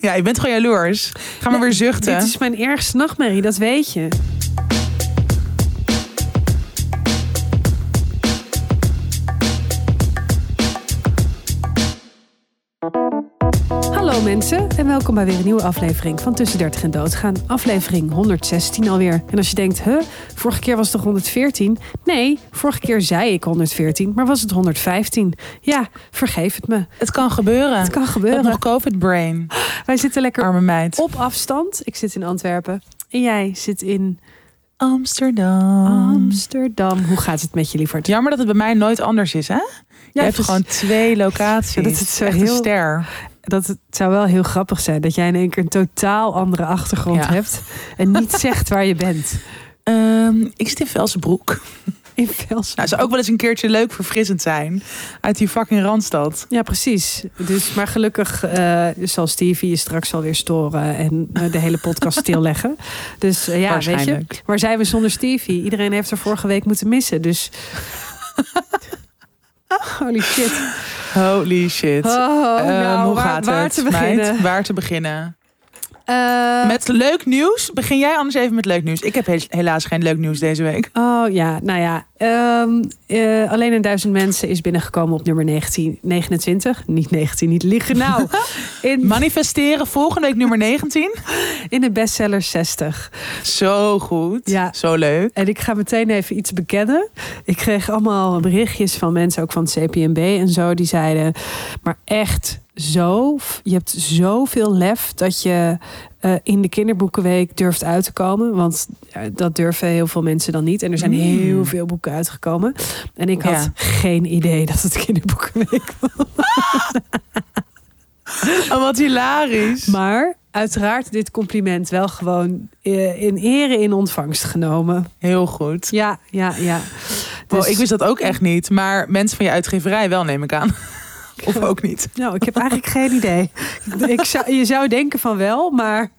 Ja, je bent gewoon jaloers. Ga maar weer zuchten. Dit is mijn ergste nachtmerrie, dat weet je. Hallo mensen en welkom bij weer een nieuwe aflevering van Tussen 30 en Doodgaan. Aflevering 116 alweer. En als je denkt, huh, vorige keer was het toch 114? Nee, vorige keer zei ik 114, maar was het 115? Ja, vergeef het me. Het kan gebeuren. Het kan gebeuren. nog COVID-brain. Wij zitten lekker Arme meid. op afstand. Ik zit in Antwerpen en jij zit in Amsterdam. Amsterdam. Hoe gaat het met je, lieverd? Jammer dat het bij mij nooit anders is, hè? Je hebt dus- gewoon twee locaties. Ja, dat is Echt een heel- ster. Dat het zou wel heel grappig zijn dat jij in één keer een totaal andere achtergrond Ja. hebt en niet zegt waar je bent. Ehm, ik zit in Velsenbroek. In Velsen. Nou, zou ook wel eens een keertje leuk verfrissend zijn. Uit die fucking Randstad. Ja, precies. Dus, maar gelukkig eh, zal Stevie je straks alweer storen en eh, de hele podcast stilleggen. Dus eh, ja, weet je, Waarschijnlijk. waar zijn we zonder Stevie? Iedereen heeft er vorige week moeten missen. Dus. Holy shit. Holy shit. Oh, Ehm, nou, hoe waar, gaat waar het, te meid? beginnen? Waar te beginnen? Eh, Met leuk nieuws? Begin jij anders even met leuk nieuws. Ik heb he- helaas geen leuk nieuws deze week. Oh ja, nou ja. ehm, eh, alleen een duizend mensen is binnengekomen op nummer 1929. Niet 19, niet liegen. Nou, in, Manifesteren volgende week nummer 19. in de bestseller 60. Zo goed. Ja. Zo leuk. En ik ga meteen even iets bekennen. Ik kreeg allemaal berichtjes van mensen, ook van het CPMB en zo, die zeiden: Maar echt zo, je hebt zoveel lef dat je eh, in de kinderboekenweek durft uit te komen. Want dat durven heel veel mensen dan niet. En er zijn Mm. heel veel boeken uitgekomen. En ik had Ja. geen idee dat het kinderboekenweek was. Oh, wat hilarisch. Maar uiteraard dit compliment wel gewoon eh, in ere in ontvangst genomen. Heel goed. Ja, ja, ja. Oh, Dus- ik wist dat ook echt niet. Maar mensen van je uitgeverij wel, neem ik aan. Of ook niet. Nou, ik heb eigenlijk geen idee. Ik zou, je zou denken van wel, maar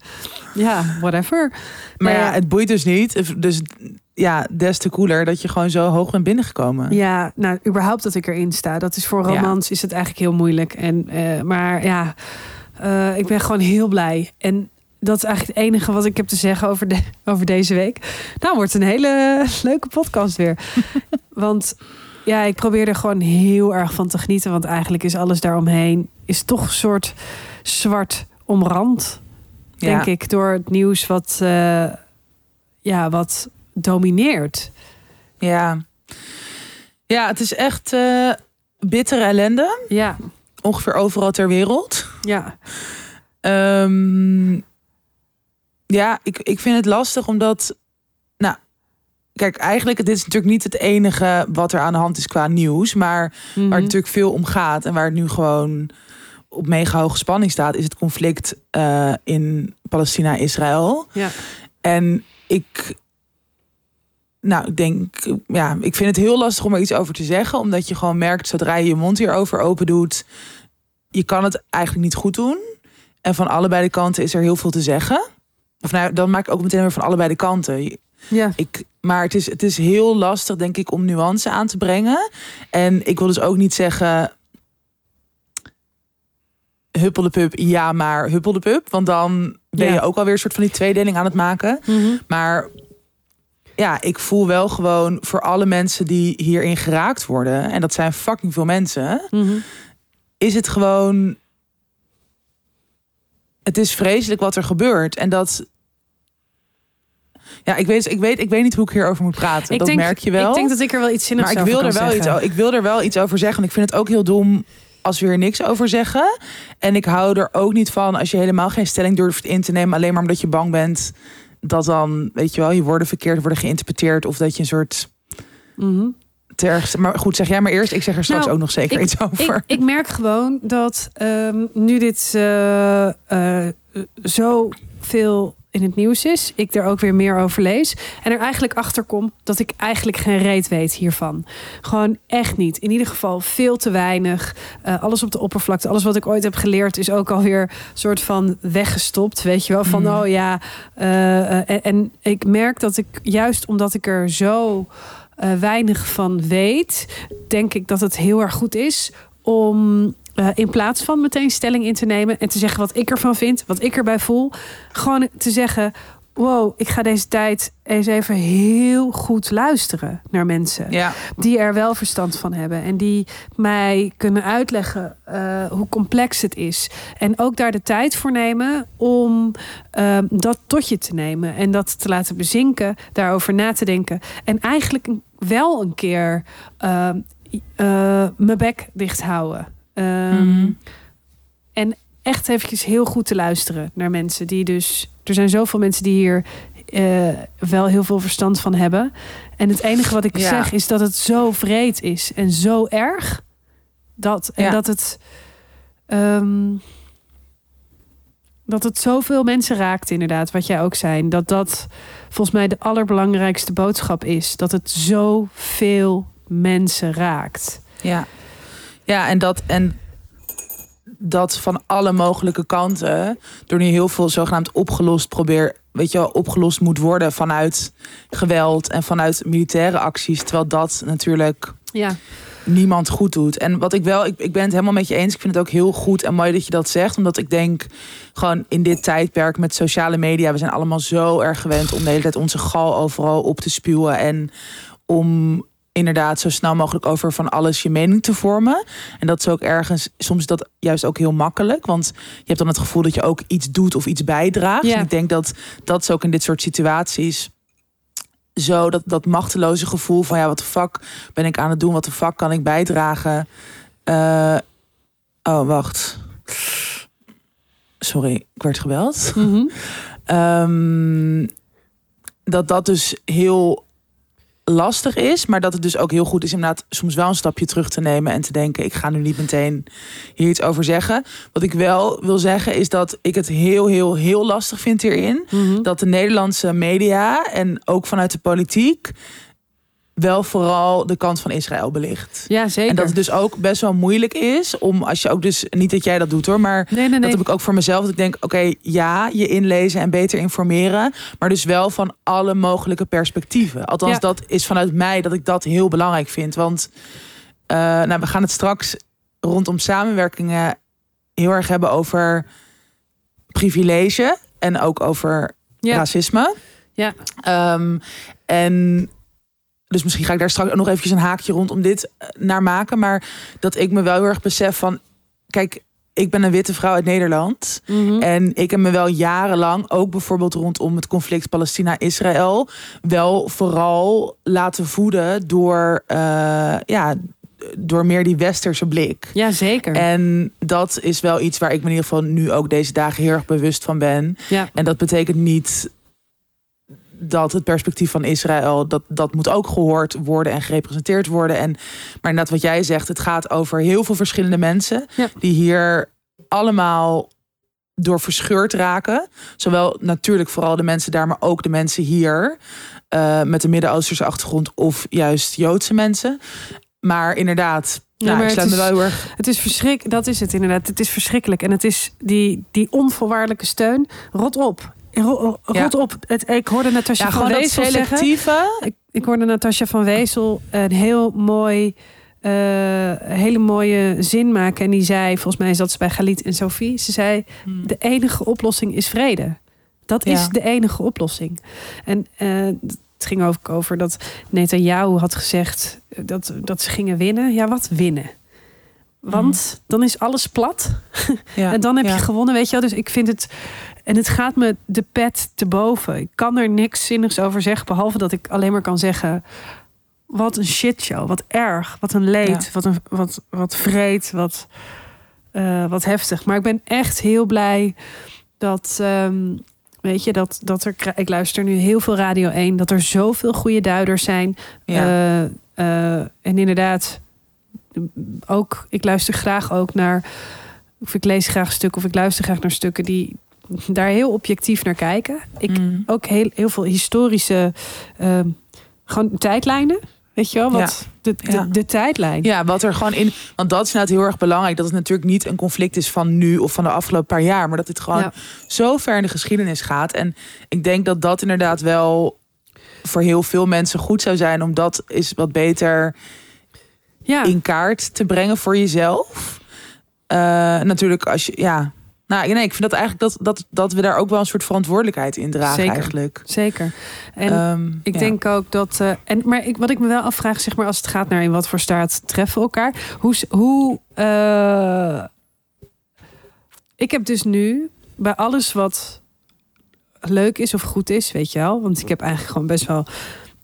ja, whatever. Maar ja, het boeit dus niet. Dus ja, des te cooler dat je gewoon zo hoog bent binnengekomen. Ja, nou, überhaupt dat ik erin sta. Dat is voor Ja. romans is het eigenlijk heel moeilijk. En, eh, maar ja, eh, ik ben gewoon heel blij. En dat is eigenlijk het enige wat ik heb te zeggen over, de, over deze week. Nou, wordt een hele leuke podcast weer. Want ja, ik probeer er gewoon heel erg van te genieten. Want eigenlijk is alles daaromheen is toch een soort zwart omrand. denk Ja. ik, door het nieuws wat, eh, ja, wat domineert. Ja. Ja, het is echt eh, bittere ellende. Ja, Ongeveer overal ter wereld. ja, Ehm, ja, ik, ik vind het lastig omdat. Kijk, eigenlijk, dit is natuurlijk niet het enige wat er aan de hand is qua nieuws. Maar Mhm. waar het natuurlijk veel om gaat en waar het nu gewoon op mega hoge spanning staat, is het conflict eh, in Palestina-Israël. ja. En ik. Nou, ik denk, ja, ik vind het heel lastig om er iets over te zeggen, omdat je gewoon merkt zodra je je mond hierover open doet, je kan het eigenlijk niet goed doen. En van allebei de kanten is er heel veel te zeggen. Of nou, dan maak ik ook meteen weer van allebei de kanten. Ja. Ik, maar het is, het is heel lastig, denk ik, om nuance aan te brengen. En ik wil dus ook niet zeggen. Huppel de pup, ja, maar huppel de pup. Want dan ben Ja. je ook alweer een soort van die tweedeling aan het maken. Mhm. Maar ja, ik voel wel gewoon voor alle mensen die hierin geraakt worden, en dat zijn fucking veel mensen, Mhm. is het gewoon. Het is vreselijk wat er gebeurt. En dat. Ja, ik weet, ik weet, ik weet niet hoe ik hierover moet praten. dat merk je wel. Ik denk dat ik er wel iets zinnigs maar ik wil, er wel iets, zeggen. ik wil er wel iets over zeggen. Want ik vind het ook heel dom als we er niks over zeggen. En ik hou er ook niet van als je helemaal geen stelling durft in te nemen. Alleen maar omdat je bang bent dat dan, weet je wel, je woorden verkeerd worden geïnterpreteerd. Of dat je een soort Mhm. te erg. Maar goed, zeg jij maar eerst. Ik zeg er straks Nou, ook nog zeker ik- iets over. Ik, ik merk gewoon dat ehm, nu dit eh, zo veel in het nieuws is, ik er ook weer meer over lees. En er eigenlijk achter kom dat ik eigenlijk geen reet weet hiervan. Gewoon echt niet. In ieder geval veel te weinig. Eh, alles op de oppervlakte. Alles wat ik ooit heb geleerd is ook alweer soort van weggestopt. Weet je wel? Van Mm. oh ja. eh, eh, en, en ik merk dat ik juist omdat ik er zo weinig van weet, denk ik dat het heel erg goed is om eh, in plaats van meteen stelling in te nemen en te zeggen wat ik ervan vind, wat ik erbij voel, gewoon te zeggen: Wow, ik ga deze tijd eens even heel goed luisteren naar mensen Ja. die er wel verstand van hebben en die mij kunnen uitleggen eh, hoe complex het is. En ook daar de tijd voor nemen om eh, dat tot je te nemen en dat te laten bezinken, daarover na te denken. En eigenlijk wel een keer mijn bek dicht houden. Ehm, Mhm. En echt eventjes heel goed te luisteren naar mensen die dus. Er zijn zoveel mensen die hier eh, wel heel veel verstand van hebben. En het enige wat ik Ja. zeg is dat het zo vreed is en zo erg. Dat, en Ja. dat het. ehm, dat het zoveel mensen raakt, inderdaad, wat jij ook zei. Dat dat volgens mij de allerbelangrijkste boodschap is. Dat het zoveel mensen raakt. Ja, ja en, dat, en dat van alle mogelijke kanten, door nu heel veel zogenaamd opgelost probeer, weet je wel, opgelost moet worden vanuit geweld en vanuit militaire acties, terwijl dat natuurlijk Ja, niemand goed doet. En wat ik wel, ik, ik ben het helemaal met je eens. Ik vind het ook heel goed en mooi dat je dat zegt. Omdat ik denk, gewoon in dit tijdperk met sociale media, we zijn allemaal zo erg gewend om de hele tijd onze gal overal op te spuwen. En om inderdaad zo snel mogelijk over van alles je mening te vormen. En dat is ook ergens, soms is dat juist ook heel makkelijk. Want je hebt dan het gevoel dat je ook iets doet of iets bijdraagt. Ja. En ik denk dat dat is ook in dit soort situaties zo dat, dat machteloze gevoel van ja, wat de fuck ben ik aan het doen? Wat de fuck kan ik bijdragen? Eh, oh, wacht. Sorry, ik werd gebeld. Mhm. Ehm, dat dat dus heel lastig is, maar dat het dus ook heel goed is inderdaad soms wel een stapje terug te nemen en te denken, ik ga nu niet meteen hier iets over zeggen. Wat ik wel wil zeggen is dat ik het heel, heel, heel lastig vind hierin Mhm. dat de Nederlandse media en ook vanuit de politiek wel vooral de kant van Israël belicht. Ja, zeker. En dat het dus ook best wel moeilijk is om als je ook dus niet dat jij dat doet hoor, maar nee, nee, nee. dat heb ik ook voor mezelf. Dat ik denk, oké, ja, je inlezen en beter informeren, maar dus wel van alle mogelijke perspectieven. Althans, Ja. dat is vanuit mij dat ik dat heel belangrijk vind, want eh, nou, we gaan het straks rondom samenwerkingen heel erg hebben over privilege en ook over ja. racisme. Ja. Ehm, en dus misschien ga ik daar straks nog eventjes een haakje rondom dit eh, naar maken. Maar dat ik me wel heel erg besef van... Kijk, ik ben een witte vrouw uit Nederland. Mhm. En ik heb me wel jarenlang, ook bijvoorbeeld rondom het conflict Palestina-Israël... wel vooral laten voeden door, eh, ja, door meer die westerse blik. Ja, zeker. En dat is wel iets waar ik me in ieder geval nu ook deze dagen heel erg bewust van ben. ja. En dat betekent niet dat het perspectief van Israël, dat, dat moet ook gehoord worden en gerepresenteerd worden. En, maar inderdaad, wat jij zegt, het gaat over heel veel verschillende mensen Ja. die hier allemaal door verscheurd raken. Zowel natuurlijk vooral de mensen daar, maar ook de mensen hier eh, met een Midden-Oosterse achtergrond of juist Joodse mensen. Maar inderdaad, Ja, nou, maar ik het is- wel heel erg. Het is verschrik, dat is het inderdaad. Het is verschrikkelijk. En het is die, die onvoorwaardelijke steun. Rot op. Ro- Rot Ja. op. Het, ik hoorde Natasja Ja, van Wezel zeggen. selectieve. Ik, ik hoorde Natasja van Wezel een heel mooi, eh, hele mooie zin maken. En die zei, volgens mij zat ze bij Galit en Sophie. Ze zei, Hmm. de enige oplossing is vrede. Dat is de enige oplossing. En eh, het ging ook over dat Netanyahu had gezegd dat, dat ze gingen winnen. Ja, wat winnen? Want dan is alles plat. Ja, En dan heb ja. je gewonnen, weet je wel. Dus ik vind het... En het gaat me de pet te boven. Ik kan er niks zinnigs over zeggen. Behalve dat ik alleen maar kan zeggen... Wat een shitshow. Wat erg. Wat een leed. Ja. Wat, een, wat, wat vreed. Wat, eh, wat heftig. Maar ik ben echt heel blij dat... ehm, weet je, dat, dat er... Ik luister nu heel veel Radio 1. Dat er zoveel goede duiders zijn. Ja. Eh, eh, en inderdaad, ook, ik luister graag ook naar, of ik lees graag stukken, of ik luister graag naar stukken die daar heel objectief naar kijken. Ik Mm. ook heel, heel veel historische, ehm, gewoon tijdlijnen. Weet je wel, wat de, de, Ja. de tijdlijn. Ja, wat er gewoon in. Want dat is inderdaad heel erg belangrijk. Dat het natuurlijk niet een conflict is van nu of van de afgelopen paar jaar. Maar dat het gewoon Ja. zo ver in de geschiedenis gaat. En ik denk dat dat inderdaad wel voor heel veel mensen goed zou zijn. Om dat eens wat beter Ja. in kaart te brengen voor jezelf. Eh, natuurlijk als je, ja. Nou, nee, ik vind dat eigenlijk dat, dat, dat we daar ook wel een soort verantwoordelijkheid in dragen Zeker. eigenlijk. Zeker. En Ehm, ik ja. denk ook dat. eh, en, maar ik, wat ik me wel afvraag, zeg maar, als het gaat naar in wat voor staat treffen we elkaar. Hoe. hoe eh, ik heb dus nu bij alles wat leuk is of goed is, weet je wel. Want ik heb eigenlijk gewoon best wel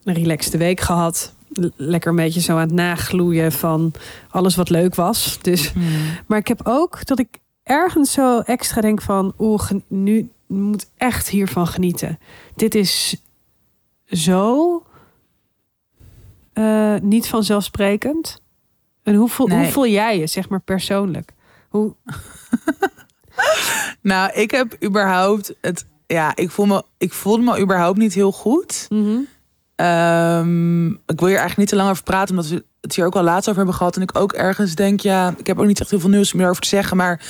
een relaxte week gehad. Lekker een beetje zo aan het nagloeien van alles wat leuk was. Dus Hmm. maar ik heb ook dat ik ergens zo extra denk van... oeh, nu moet echt hiervan genieten. Dit is zo eh, niet vanzelfsprekend. En hoe voel, hoe voel jij je, zeg maar, persoonlijk? Hoe, Nou, ik heb überhaupt het. Ja, ik voel me. Ik voelde me überhaupt niet heel goed. Mhm. Ehm, ik wil hier eigenlijk niet te lang over praten, omdat we het hier ook al laatst over hebben gehad. En ik ook ergens denk, ja, ik heb ook niet echt heel veel nieuws meer over te zeggen. Maar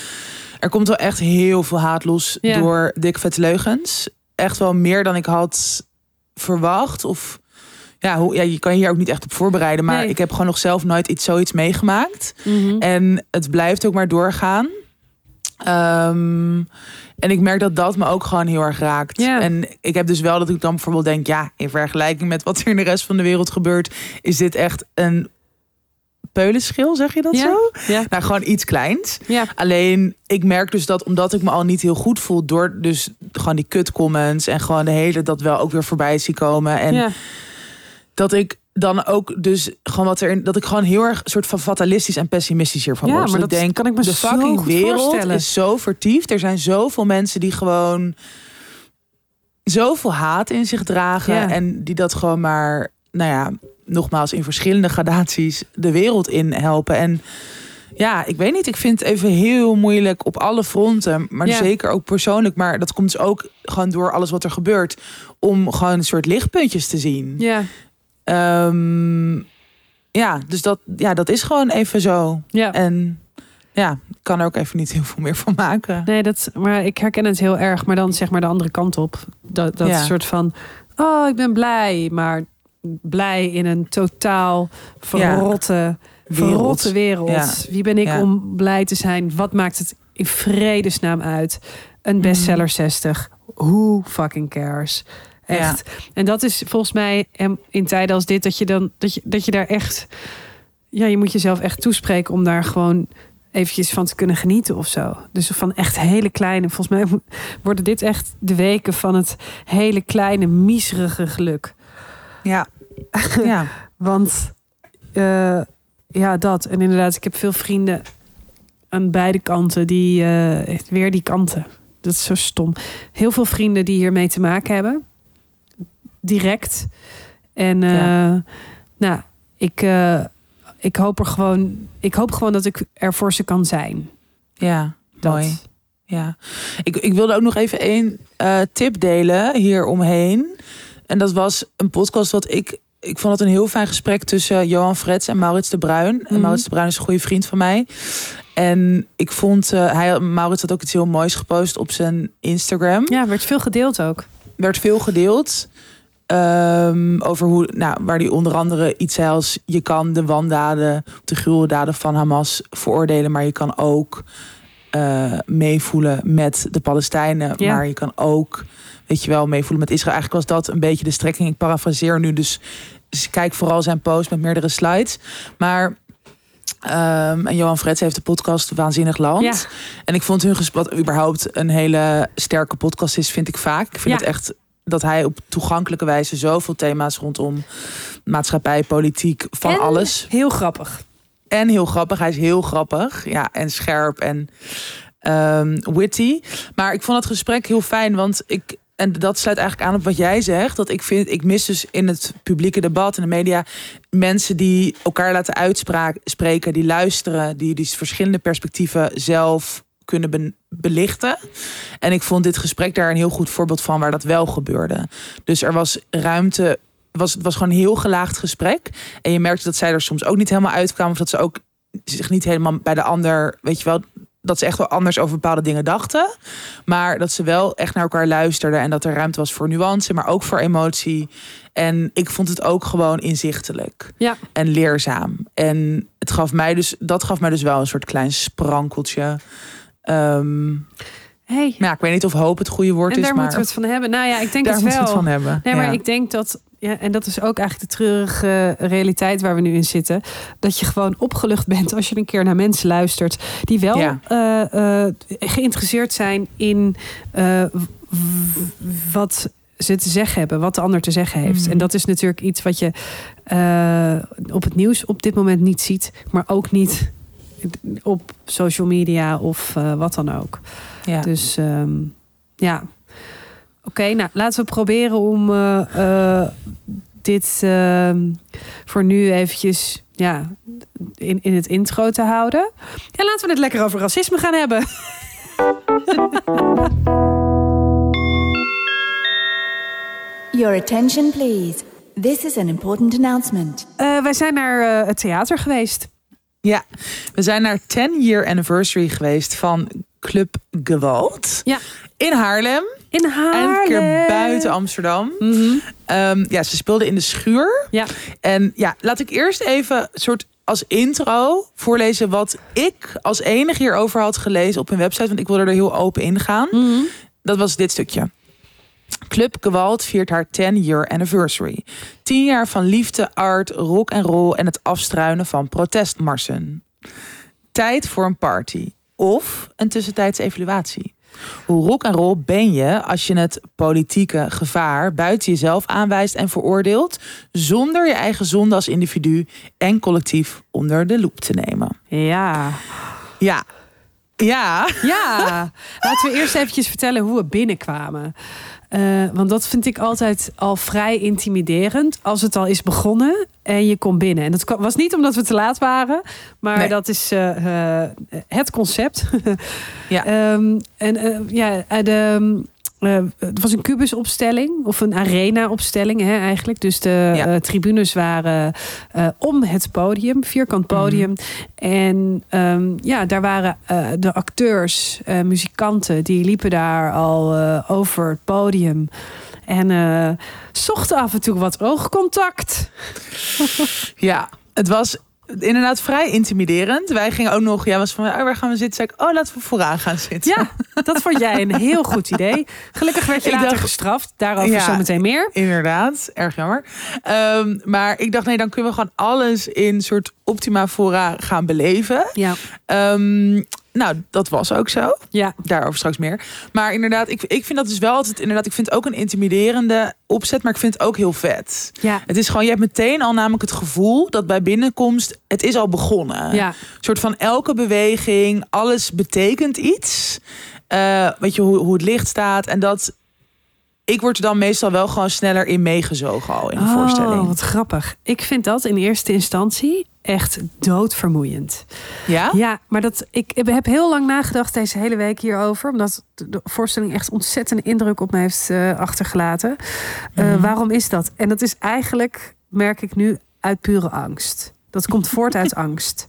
er komt wel echt heel veel haat los Ja. door dikke vette leugens. Echt wel meer dan ik had verwacht. Of ja, hoe, ja, je kan je hier ook niet echt op voorbereiden. Maar Nee. ik heb gewoon nog zelf nooit iets, zoiets meegemaakt. Mhm. En het blijft ook maar doorgaan. Ehm, en ik merk dat dat me ook gewoon heel erg raakt. En ik heb dus wel dat ik dan bijvoorbeeld denk... ja, in vergelijking met wat er in de rest van de wereld gebeurt... is dit echt een peulenschil, zeg je dat Ja. zo? Ja. Nou, gewoon iets kleins. Ja. Alleen, ik merk dus dat omdat ik me al niet heel goed voel... door dus gewoon die kut comments... en gewoon de hele dat wel ook weer voorbij zie komen... en ja. dat ik dan ook dus gewoon wat er dat ik gewoon heel erg soort van fatalistisch en pessimistisch hiervan Ja, word. maar Dat dat ik denk kan ik me de fucking wereld is zo vertiefd. Er zijn zoveel mensen die gewoon zoveel haat in zich dragen Ja. en die dat gewoon maar, nou ja, nogmaals in verschillende gradaties de wereld in helpen en ja, ik weet niet. Ik vind het even heel moeilijk op alle fronten. Maar Ja. zeker ook persoonlijk. Maar dat komt dus ook gewoon door alles wat er gebeurt. Om gewoon een soort lichtpuntjes te zien. Ja. Ehm, ja, dus dat, ja, dat is gewoon even zo. ja. En ja, ik kan er ook even niet heel veel meer van maken. Nee, dat, maar ik herken het heel erg. Maar dan zeg maar de andere kant op. Dat, dat Ja. soort van... Oh, ik ben blij. Maar blij in een totaal verrotte, verrotte wereld. Ja. Wie ben ik Ja. om blij te zijn? Wat maakt het in vredesnaam uit? Een bestseller 60. Who fucking cares? Echt. En dat is volgens mij in tijden als dit... dat je, dan, dat je, dat je daar echt... Ja, je moet jezelf echt toespreken om daar gewoon eventjes van te kunnen genieten of zo. Dus van echt hele kleine... Volgens mij worden dit echt de weken van het hele kleine, miserige geluk. Ja. ja. Want eh, ja, dat. En inderdaad, ik heb veel vrienden aan beide kanten die eh, weer die kanten. Dat is zo stom. Heel veel vrienden die hiermee te maken hebben. Direct. En eh, Ja. nou, ik, ik hoop er gewoon. Ik hoop gewoon dat ik er voor ze kan zijn. Ja, Dat. mooi. Ja. Ik, ik wilde ook nog even één tip delen hier omheen. En dat was een podcast wat ik... Ik vond het een heel fijn gesprek tussen Johan Frets en Maurits de Bruin. En Mhm. Maurits de Bruin is een goede vriend van mij. En ik vond... eh, hij, Maurits had ook iets heel moois gepost op zijn Instagram. Ja, er werd veel gedeeld ook. werd veel gedeeld. ehm, over hoe, nou, waar die onder andere iets zei als... je kan de wandaden, de gruweldaden van Hamas veroordelen... maar je kan ook eh, meevoelen met de Palestijnen. Ja. Maar je kan ook, weet je wel, meevoelen met Israël. Eigenlijk was dat een beetje de strekking. Ik parafraseer nu, dus, dus kijk vooral zijn post met meerdere slides. Maar... ehm, en Johan Frets heeft de podcast Waanzinnig Land. Ja. En ik vond hun gesprek überhaupt een hele sterke podcast is, vind ik vaak. Ik vind Ja. het echt dat hij op toegankelijke wijze zoveel thema's rondom maatschappij, politiek, van En alles. Heel grappig. En heel grappig. Hij is heel grappig. Ja, en scherp en ehm, witty. Maar ik vond het gesprek heel fijn, want ik. En dat sluit eigenlijk aan op wat jij zegt. Dat ik vind, ik mis dus in het publieke debat en de media mensen die elkaar laten uitspreken, die luisteren, die die verschillende perspectieven zelf kunnen belichten. En ik vond dit gesprek daar een heel goed voorbeeld van waar dat wel gebeurde. Dus er was ruimte. Was, het was gewoon een heel gelaagd gesprek. En je merkte dat zij er soms ook niet helemaal uitkwamen. Of dat ze ook zich niet helemaal bij de ander, weet je wel, dat ze echt wel anders over bepaalde dingen dachten. Maar dat ze wel echt naar elkaar luisterden. En dat er ruimte was voor nuance, maar ook voor emotie. En ik vond het ook gewoon inzichtelijk. Ja. En leerzaam. En het gaf mij dus, dat gaf mij dus wel een soort klein sprankeltje. Ehm, Hey. ja, ik weet niet of hoop het goede woord En is, daar maar moeten we het van hebben. Nou ja, ik denk daar het moeten wel. we het van hebben. Nee, maar Ja. ik denk dat, ja, en dat is ook eigenlijk de treurige realiteit waar we nu in zitten, dat je gewoon opgelucht bent als je een keer naar mensen luistert die wel Ja. eh, eh, geïnteresseerd zijn in eh, wat ze te zeggen hebben, wat de ander te zeggen heeft. Mhm. En dat is natuurlijk iets wat je op het nieuws op dit moment niet ziet, maar ook niet op social media of wat dan ook. ja. Dus ehm, ja. Oké, nou laten we proberen om eh, eh, dit ehm, voor nu eventjes ja, in, in het intro te houden. En laten we het lekker over racisme gaan hebben. Your attention, please. This is an important announcement. Eh, wij zijn naar het theater geweest. Ja, we zijn naar 10 year anniversary geweest van Club Gewalt. Ja. In Haarlem. In Haarlem. En een keer buiten Amsterdam. Mhm. Ehm, ja, ze speelden in de schuur. Ja. En ja, laat ik eerst even soort als intro voorlezen wat ik als enige hierover had gelezen op hun website. Want ik wilde er heel open in gaan. Mhm. Dat was dit stukje. Club Gewalt viert haar 10-year anniversary. 10 jaar van liefde, art, rock en roll en het afstruinen van protestmarsen. Tijd voor een party of een tussentijdse evaluatie. Hoe rock en roll ben je als je het politieke gevaar buiten jezelf aanwijst en veroordeelt, zonder je eigen zonde als individu en collectief onder de loep te nemen? Ja. Ja. Ja. Ja, laten we eerst eventjes vertellen hoe we binnenkwamen. Eh, want dat vind ik altijd al vrij intimiderend. Als het al is begonnen en je komt binnen. En dat was niet omdat we te laat waren. Maar Nee. dat is eh, eh, het concept. Ja. Ehm, en ja, de, het was een kubusopstelling. Of een arena-opstelling hè, eigenlijk. Dus de Ja. eh, tribunes waren eh, om het podium. Vierkant podium. En ehm, ja, daar waren eh, de acteurs, muzikanten, die liepen daar al over het podium. En zochten af en toe wat oogcontact. Ja, het was inderdaad vrij intimiderend. Wij gingen ook nog, ja, was van, oh, waar gaan we zitten? Zei ik, oh, laten we vooraan gaan zitten. Ja, dat vond jij een heel goed idee. Gelukkig werd je Ik later dacht- gestraft. Daarover Ja. zometeen meer. Inderdaad, erg jammer. Ehm, maar ik dacht, nee, dan kunnen we gewoon alles in soort optima fora gaan beleven. Ja, Ehm, nou, dat was ook zo. ja. Daarover straks meer. Maar inderdaad, ik, ik vind dat dus wel altijd, inderdaad, ik vind het ook een intimiderende opzet, maar ik vind het ook heel vet. ja. Het is gewoon, je hebt meteen al namelijk het gevoel dat bij binnenkomst, het is al begonnen. Ja, Een soort van elke beweging, alles betekent iets. Eh, weet je, hoe, hoe het licht staat. En dat, ik word er dan meestal wel gewoon sneller in meegezogen al in de Oh, voorstelling. wat grappig. Ik vind dat in eerste instantie echt doodvermoeiend. Ja? Ja, maar dat, ik heb heel lang nagedacht deze hele week hierover. Omdat de voorstelling echt ontzettende indruk op me heeft eh, achtergelaten. Eh, Mhm. Waarom is dat? En dat is eigenlijk, merk ik nu, uit pure angst. Dat komt voort uit angst.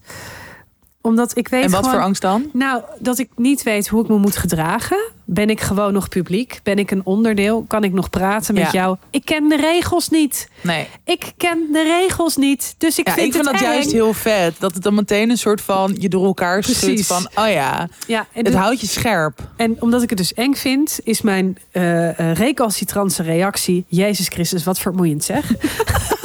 Omdat ik weet En wat gewoon, voor angst dan? Nou, dat ik niet weet hoe ik me moet gedragen. Ben ik gewoon nog publiek? Ben ik een onderdeel? Kan ik nog praten met Ja. jou? Ik ken de regels niet. Nee. Ik ken de regels niet. Dus ik Ja, vind ik vind het dat eng. juist heel vet. Dat het dan meteen een soort van je door elkaar schudt van, oh ja, Ja, het houdt je scherp. en omdat ik het dus eng vind, is mijn eh eh, recalcitrantse reactie... Jezus Christus, wat vermoeiend zeg.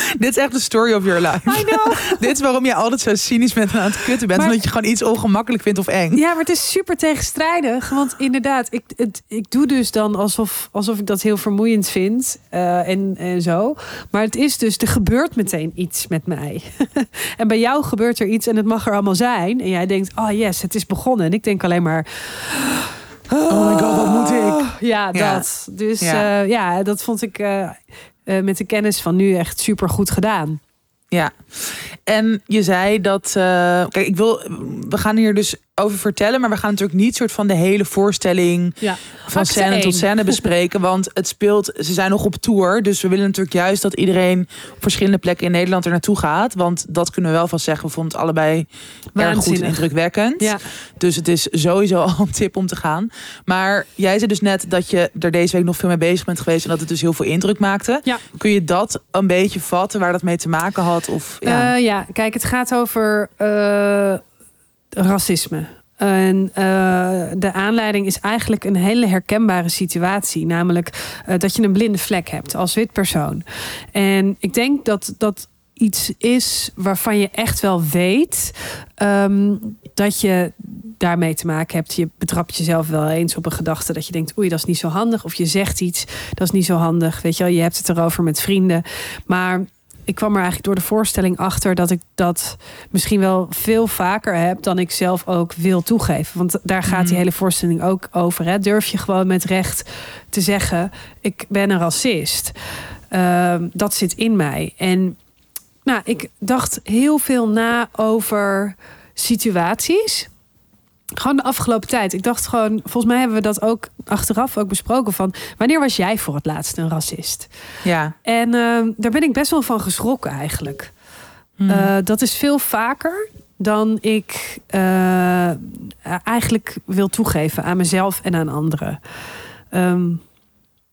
Dit is echt de story of your life. I know. Dit is waarom je altijd zo cynisch bent en aan het kutten bent. Maar- omdat je gewoon iets ongemakkelijk vindt of eng. Ja, maar het is super tegenstrijdig. Want inderdaad, ik, het, ik doe dus dan alsof, alsof ik dat heel vermoeiend vind. eh, en, en zo. Maar het is dus, er gebeurt meteen iets met mij. en bij jou gebeurt er iets en het mag er allemaal zijn. En jij denkt, oh yes, het is begonnen. En ik denk alleen maar... Oh my god, wat moet ik? Ja, Ja. dat. Dus Ja. ja, ja dat vond ik eh, eh, met de kennis van nu echt super goed gedaan. Ja, en je zei dat. eh, kijk, ik wil. We gaan hier dus over vertellen. Maar we gaan natuurlijk niet soort van de hele voorstelling Ja. van scène tot scène bespreken. Want het speelt, ze zijn nog op tour. Dus we willen natuurlijk juist dat iedereen op verschillende plekken in Nederland er naartoe gaat. Want dat kunnen we wel van zeggen. We vonden het allebei erg goed en Waanzinnig. indrukwekkend. Ja. Dus het is sowieso al een tip om te gaan. Maar jij zei dus net dat je er deze week nog veel mee bezig bent geweest. En dat het dus heel veel indruk maakte. Ja. Kun je dat een beetje vatten waar dat mee te maken had? Of, ja. Ja. ja, kijk, het gaat over eh, racisme. En eh, de aanleiding is eigenlijk een hele herkenbare situatie. Namelijk eh, dat je een blinde vlek hebt als wit persoon. En ik denk dat dat iets is waarvan je echt wel weet ehm, dat je daarmee te maken hebt. Je betrapt jezelf wel eens op een gedachte dat je denkt: oei, dat is niet zo handig. Of je zegt iets, dat is niet zo handig. Weet je wel, je hebt het erover met vrienden. Maar ik kwam er eigenlijk door de voorstelling achter dat ik dat misschien wel veel vaker heb dan ik zelf ook wil toegeven. Want daar gaat die Mhm. hele voorstelling ook over. Hè? Durf je gewoon met recht te zeggen: ik ben een racist. Ehm, dat zit in mij. En nou, ik dacht heel veel na over situaties. Gewoon de afgelopen tijd. Ik dacht gewoon, volgens mij hebben we dat ook achteraf ook besproken van wanneer was jij voor het laatst een racist? ja. En ehm, daar ben ik best wel van geschrokken eigenlijk. Hmm. Eh, dat is veel vaker dan ik eh, eigenlijk wil toegeven aan mezelf en aan anderen. Ehm,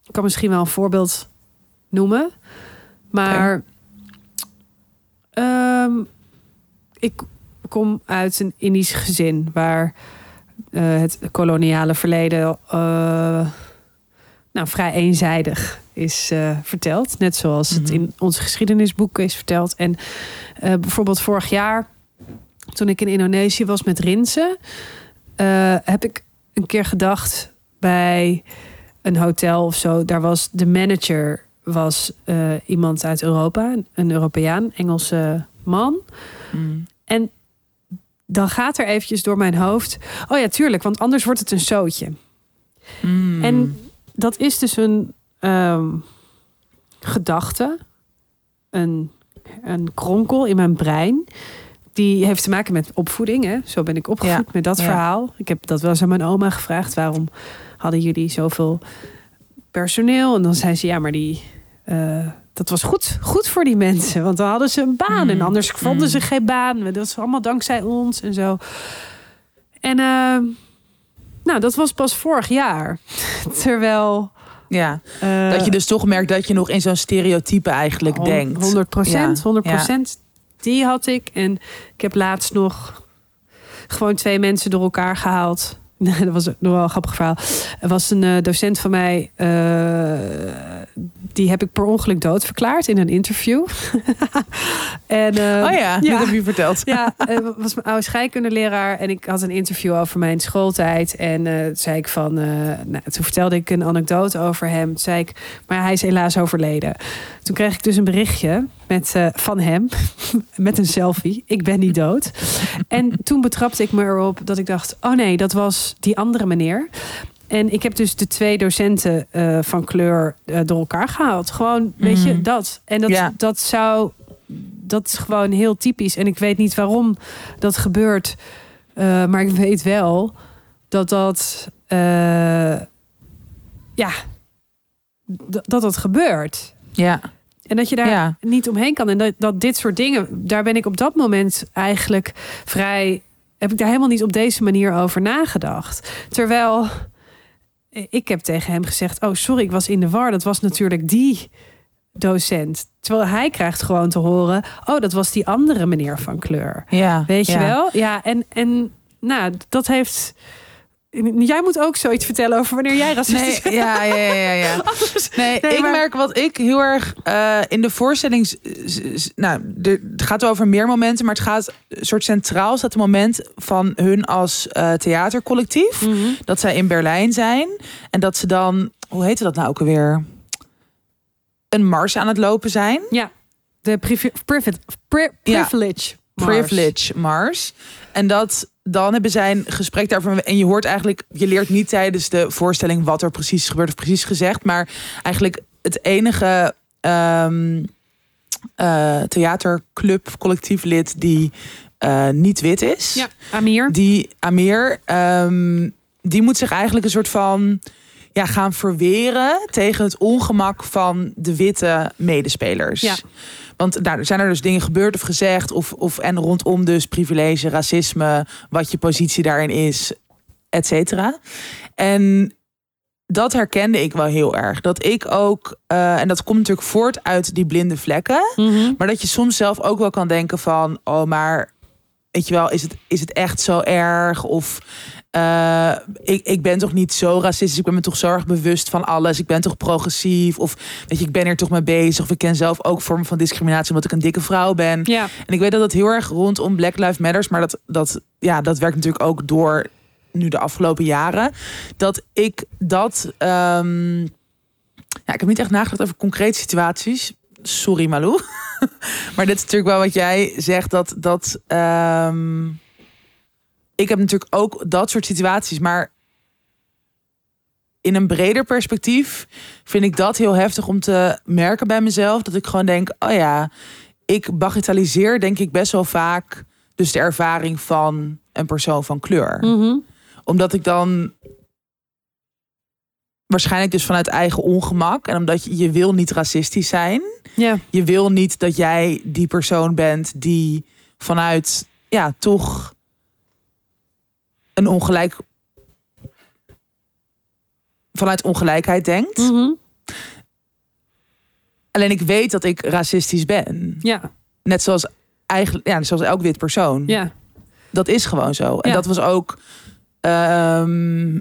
ik kan misschien wel een voorbeeld noemen. Maar ehm, ik kom uit een Indisch gezin waar eh, het koloniale verleden eh, nou, vrij eenzijdig is eh, verteld. Net zoals het Mhm. in onze geschiedenisboeken is verteld. En bijvoorbeeld vorig jaar, toen ik in Indonesië was met Rinsen, heb ik een keer gedacht bij een hotel of zo. Daar was de manager was iemand uit Europa, een Europeaan, Engelse man. Hmm. En dan gaat er eventjes door mijn hoofd. Oh ja, tuurlijk, want anders wordt het een zootje. Hmm. En dat is dus een ehm, gedachte, een, een kronkel in mijn brein. Die heeft te maken met opvoeding. Hè? Zo ben ik opgevoed Ja, met dat ja. verhaal. Ik heb dat wel eens aan mijn oma gevraagd. Waarom hadden jullie zoveel personeel? En dan zei ze, ja, maar die, eh, dat was goed, goed voor die mensen. Want dan hadden ze een baan. En Mm, anders vonden mm. ze geen baan. Dat was allemaal dankzij ons en zo. En eh, nou, dat was pas vorig jaar. Terwijl... ja. eh, dat je dus toch merkt dat je nog in zo'n stereotype eigenlijk denkt. 100 procent, Ja, 100 procent. Die had ik. En ik heb laatst nog gewoon twee mensen door elkaar gehaald. Dat was nog wel een grappig verhaal. Er was een eh, docent van mij, eh, die heb ik per ongeluk doodverklaard in een interview. en, eh, Oh ja, dit heb je verteld. ja, het was mijn oude scheikundeleraar en ik had een interview over mijn schooltijd. En eh, toen zei ik van, eh, nou, toen vertelde ik een anekdote over hem. Toen zei ik, maar hij is helaas overleden. Toen kreeg ik dus een berichtje met, eh, van hem met een selfie. Ik ben niet dood. En toen betrapte ik me erop dat ik dacht, oh nee, dat was die andere meneer. En ik heb dus de twee docenten eh, van kleur eh, door elkaar gehaald. Gewoon, weet je, Mhm. dat. En dat, Ja. dat zou dat is gewoon heel typisch. En ik weet niet waarom dat gebeurt. Eh, maar ik weet wel dat dat. ja. Dat dat gebeurt. Ja, En dat je daar ja. niet omheen kan. En dat, dat dit soort dingen. Daar ben ik op dat moment eigenlijk vrij. Heb ik daar helemaal niet op deze manier over nagedacht. Terwijl. Ik heb tegen hem gezegd: Oh, sorry, ik was in de war. Dat was natuurlijk die docent. Terwijl hij krijgt gewoon te horen: Oh, dat was die andere meneer van kleur. ja. Weet je wel? Ja, en, en nou, dat heeft. Jij moet ook zoiets vertellen over wanneer jij racistisch Nee, ja, ja, ja, ja. Nee, Nee, ik maar- merk wat ik heel erg eh, in de voorstelling. s- Nou, het gaat over meer momenten, maar het gaat een soort centraal staat het moment van hun als eh, theatercollectief. Mhm. Dat zij in Berlijn zijn en dat ze dan, hoe heette dat nou ook alweer? Een mars aan het lopen zijn. Ja, de privi- privi- pri- Ja. privilege. Privilege Mars. En dat dan hebben zij een gesprek daarover. En je hoort eigenlijk, je leert niet tijdens de voorstelling wat er precies is gebeurd of precies gezegd. Maar eigenlijk het enige eh, theaterclub, collectief lid die eh, niet wit is. Ja, Amir. Die Amir, ehm, die moet zich eigenlijk een soort van ja, gaan verweren tegen het ongemak van de witte medespelers. Ja. Want daar zijn er dus dingen gebeurd of gezegd, of, of en rondom dus privilege, racisme, wat je positie daarin is, et cetera. En dat herkende ik wel heel erg. Dat ik ook, eh, en dat komt natuurlijk voort uit die blinde vlekken, Mhm. maar dat je soms zelf ook wel kan denken van, oh, maar weet je wel, is het, is het echt zo erg? Of eh, ik, ik ben toch niet zo racistisch, ik ben me toch zo erg bewust van alles. Ik ben toch progressief, of weet je, ik ben hier toch mee bezig. Of ik ken zelf ook vormen van discriminatie omdat ik een dikke vrouw ben. Ja, En ik weet dat het heel erg rondom Black Lives Matters, maar dat, dat, ja, dat werkt natuurlijk ook door nu de afgelopen jaren. Dat ik dat. ehm, ja, ik heb niet echt nagedacht over concrete situaties. Sorry, Malou. maar dit is natuurlijk wel wat jij zegt. Dat. dat ehm, ik heb natuurlijk ook dat soort situaties, maar. In een breder perspectief vind ik dat heel heftig om te merken bij mezelf. Dat ik gewoon denk: oh ja, ik bagatelliseer denk ik best wel vaak dus de ervaring van een persoon van kleur. Mhm. Omdat ik dan waarschijnlijk dus vanuit eigen ongemak en omdat je, je wil niet racistisch zijn. Je wil niet dat jij die persoon bent die vanuit ja, toch een ongelijk vanuit ongelijkheid denkt. Mhm. Alleen ik weet dat ik racistisch ben. ja, Net zoals eigenlijk ja, zoals elk wit persoon. ja, Dat is gewoon zo. En Ja. dat was ook. ehm,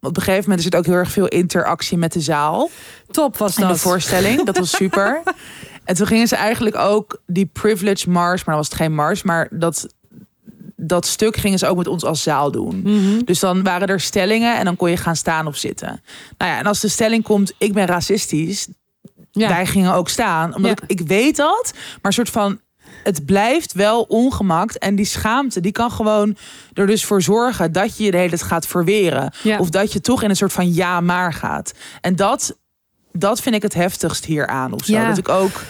op een gegeven moment is het ook heel erg veel interactie met de zaal. top was In de dat. voorstelling. Dat was super. en toen gingen ze eigenlijk ook die privilege mars, maar dan was het geen mars, maar dat, dat stuk gingen ze ook met ons als zaal doen. Mhm. Dus dan waren er stellingen en dan kon je gaan staan of zitten. Nou ja, en als de stelling komt, ik ben racistisch, Ja. wij gingen ook staan. Omdat Ja. ik, ik weet dat, maar een soort van... Het blijft wel ongemaakt. En die schaamte, die kan gewoon er dus voor zorgen... dat je je de hele tijd gaat verweren. Ja. Of dat je toch in een soort van ja maar gaat. En dat, dat vind ik het heftigst hieraan of zo. Ja. Dat ik ook...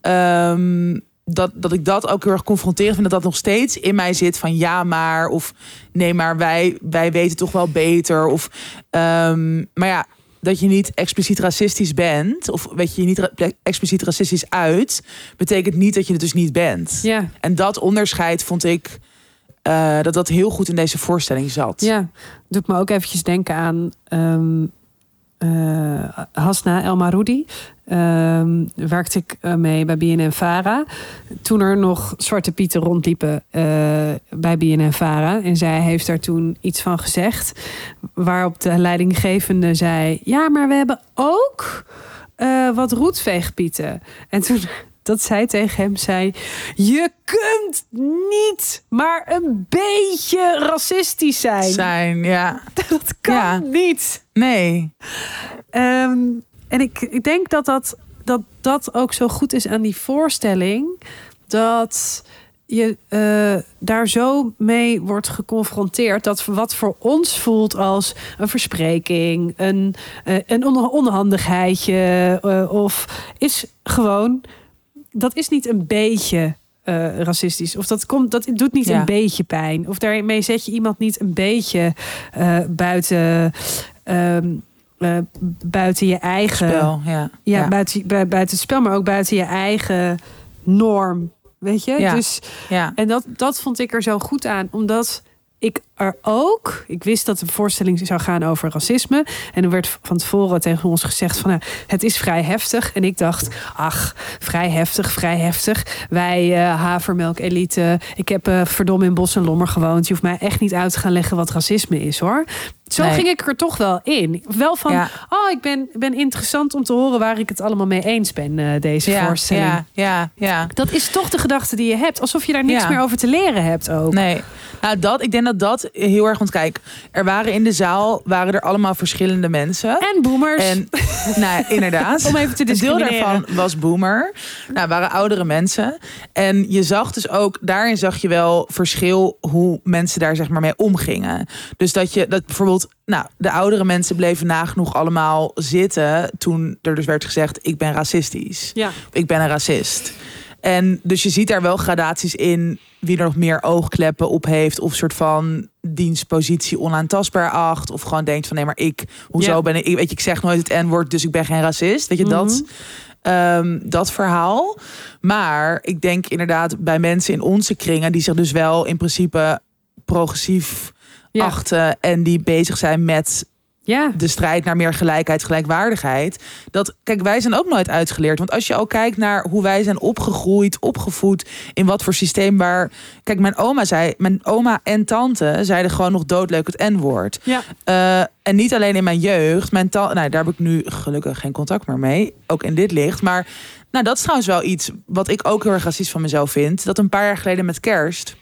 ehm, dat, dat ik dat ook heel erg confronterend vind. Dat dat nog steeds in mij zit van ja maar. Of nee maar wij, wij weten toch wel beter. Of, ehm, maar ja, dat je niet expliciet racistisch bent. Of weet je, je niet ra- expliciet racistisch uit. Betekent niet dat je het dus niet bent. Ja, En dat onderscheid vond ik... eh, dat dat heel goed in deze voorstelling zat. ja. Doet me ook eventjes denken aan ehm eh, Hasna El Maroudi. Ehm, werkte ik eh, mee bij BNN Vara. Toen er nog Zwarte Pieten rondliepen eh, bij BNN Vara. En zij heeft daar toen iets van gezegd. Waarop de leidinggevende zei... Ja, maar we hebben ook wat roetveegpieten. En toen dat zij tegen hem zei... Je kunt niet maar een beetje racistisch zijn. Zijn, ja. Dat kan Ja. niet. Nee. Ehm, en ik, ik denk dat dat, dat dat ook zo goed is aan die voorstelling. Dat je eh, daar zo mee wordt geconfronteerd. Dat wat voor ons voelt als een verspreking, een, eh, een on- onhandigheidje. eh, of is gewoon. Dat is niet een beetje. eh, racistisch. Of dat, komt, dat doet niet Ja. een beetje pijn. Of daarmee zet je iemand niet een beetje eh, buiten, ehm, eh, buiten je eigen. Spel, ja. Ja, Buiten, bui- buiten het spel, maar ook buiten je eigen norm. Weet je? Ja. Dus, ja. en dat, dat vond ik er zo goed aan, omdat ik er ook, ik wist dat de voorstelling zou gaan over racisme. En er werd van tevoren tegen ons gezegd van nou, het is vrij heftig. En ik dacht, ach, vrij heftig, vrij heftig. Wij eh havermelk elite. Ik heb verdomme in Bos en Lommer gewoond. Je hoeft mij echt niet uit te gaan leggen wat racisme is hoor. Zo Nee. ging ik er toch wel in. Wel van, Ja. oh, ik ben, ben interessant om te horen waar ik het allemaal mee eens ben, eh, deze ja, voorstelling. ja, ja, ja. Dat is toch de gedachte die je hebt. Alsof je daar niks Ja. meer over te leren hebt ook. Nee. Nou, dat, ik denk dat dat heel erg... Want kijk, er waren in de zaal waren er allemaal verschillende mensen. En boomers. En, nou inderdaad. Om even te Een deel daarvan was boomer. Nou, waren oudere mensen. En je zag dus ook, daarin zag je wel verschil hoe mensen daar zeg maar mee omgingen. Dus dat je, dat bijvoorbeeld, nou, de oudere mensen bleven nagenoeg allemaal zitten toen er dus werd gezegd, ik ben racistisch. Ja. Ik ben een racist. En dus je ziet daar wel gradaties in wie er nog meer oogkleppen op heeft. Of soort van dienstpositie onaantastbaar acht. Of gewoon denkt van nee, maar ik, hoezo ben ik, weet je, ik zeg nooit het N-woord, dus ik ben geen racist. Weet je, dat, Mhm. ehm, dat verhaal. Maar ik denk inderdaad bij mensen in onze kringen, die zich dus wel in principe progressief Ja. achten en die bezig zijn met Ja. de strijd naar meer gelijkheid, gelijkwaardigheid. Dat, kijk, wij zijn ook nooit uitgeleerd. Want als je al kijkt naar hoe wij zijn opgegroeid, opgevoed, in wat voor systeem waar. Kijk, mijn oma zei, mijn oma en tante zeiden gewoon nog doodleuk het N-woord. Ja. Eh, en niet alleen in mijn jeugd. Mijn nou, daar heb ik nu gelukkig geen contact meer mee. Ook in dit licht. Maar nou, dat is trouwens wel iets wat ik ook heel erg racistisch van mezelf vind. Dat een paar jaar geleden met kerst.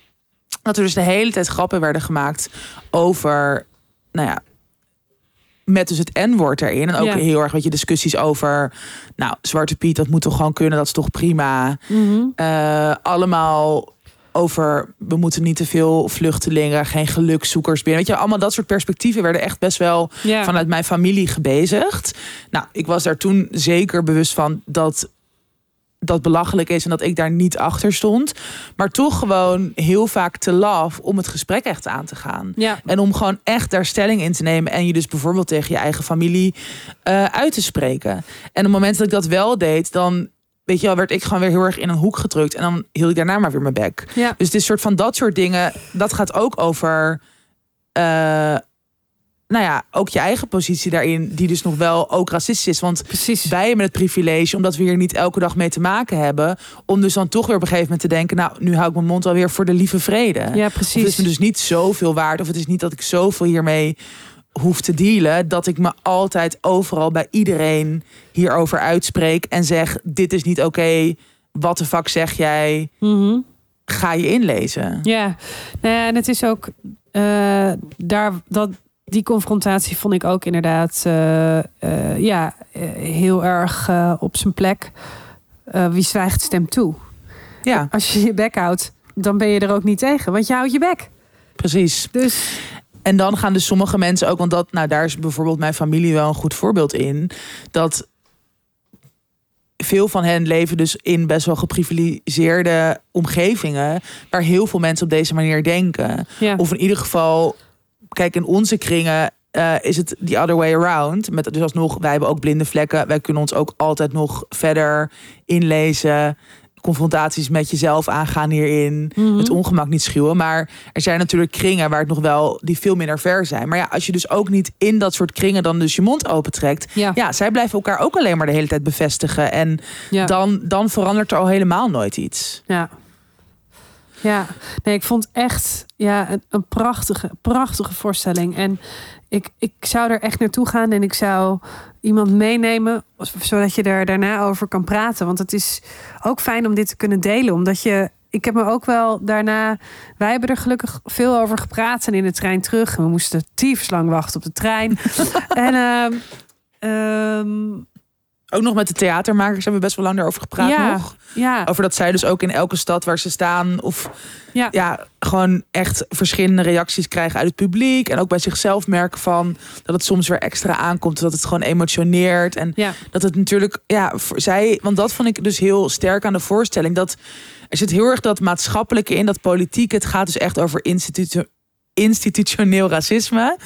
Dat er dus de hele tijd grappen werden gemaakt over. Nou ja. Met dus het N-woord erin. En ook Ja. heel erg weet je, discussies over. Nou, Zwarte Piet, dat moet toch gewoon kunnen. Dat is toch prima. Mhm. Eh, allemaal over we moeten niet te veel vluchtelingen, geen gelukzoekers binnen. Weet je, allemaal dat soort perspectieven werden echt best wel Ja. vanuit mijn familie gebezigd. Nou, ik was daar toen zeker bewust van dat dat belachelijk is en dat ik daar niet achter stond. Maar toch gewoon heel vaak te laf om het gesprek echt aan te gaan. Ja. En om gewoon echt daar stelling in te nemen. En je dus bijvoorbeeld tegen je eigen familie eh, uit te spreken. En op het moment dat ik dat wel deed, dan weet je wel, werd ik gewoon weer heel erg in een hoek gedrukt. En dan hield ik daarna maar weer mijn bek. Ja. Dus is soort van dat soort dingen. Dat gaat ook over. eh, nou ja, ook je eigen positie daarin, die dus nog wel ook racistisch is. Want Precies. wij hebben het privilege, omdat we hier niet elke dag mee te maken hebben, om dus dan toch weer op een gegeven moment te denken, nou, nu hou ik mijn mond alweer voor de lieve vrede. Ja, Of het precies. is me dus niet zoveel waard, of het is niet dat ik zoveel hiermee hoef te dealen, dat ik me altijd overal bij iedereen hierover uitspreek en zeg: dit is niet oké. Wat de fuck zeg jij? Mhm. Ga je inlezen. Ja, nou ja, en het is ook eh, daar dat die confrontatie vond ik ook inderdaad eh, eh, ja eh, heel erg op zijn plek. Wie zwijgt stemt toe. Ja, Als je je bek houdt, dan ben je er ook niet tegen, want je houdt je bek. precies. Dus En dan gaan dus sommige mensen ook, want dat, nou, daar is bijvoorbeeld mijn familie wel een goed voorbeeld in. Dat veel van hen leven dus in best wel geprivilegeerde omgevingen. Waar heel veel mensen op deze manier denken. ja, Of in ieder geval, kijk, in onze kringen eh, is het the other way around. Met, dus alsnog, wij hebben ook blinde vlekken. Wij kunnen ons ook altijd nog verder inlezen. Confrontaties met jezelf aangaan hierin. Mhm. Het ongemak niet schuwen. Maar er zijn natuurlijk kringen waar het nog wel, die veel minder ver zijn. Maar ja, als je dus ook niet in dat soort kringen dan dus je mond opentrekt. ja, Ja, zij blijven elkaar ook alleen maar de hele tijd bevestigen. En ja. dan, dan verandert er al helemaal nooit iets. Ja. Ja, nee, ik vond echt ja, een, een prachtige, prachtige voorstelling. En ik, ik zou er echt naartoe gaan en ik zou iemand meenemen, zodat je er daarna over kan praten. Want het is ook fijn om dit te kunnen delen, omdat je. Ik heb me ook wel daarna. Wij hebben er gelukkig veel over gepraat en in de trein terug. We moesten lang wachten op de trein. en ehm, ehm, Ook nog met de theatermakers hebben we best wel lang daarover gepraat ja, nog. ja, Over dat zij dus ook in elke stad waar ze staan... of Ja. ja. gewoon echt verschillende reacties krijgen uit het publiek. En ook bij zichzelf merken van dat het soms weer extra aankomt. Dat het gewoon emotioneert. En dat het natuurlijk, ja, voor zij... Want dat vond ik dus heel sterk aan de voorstelling. Dat er zit heel erg dat maatschappelijke in, dat politiek. Het gaat dus echt over institu institutioneel racisme.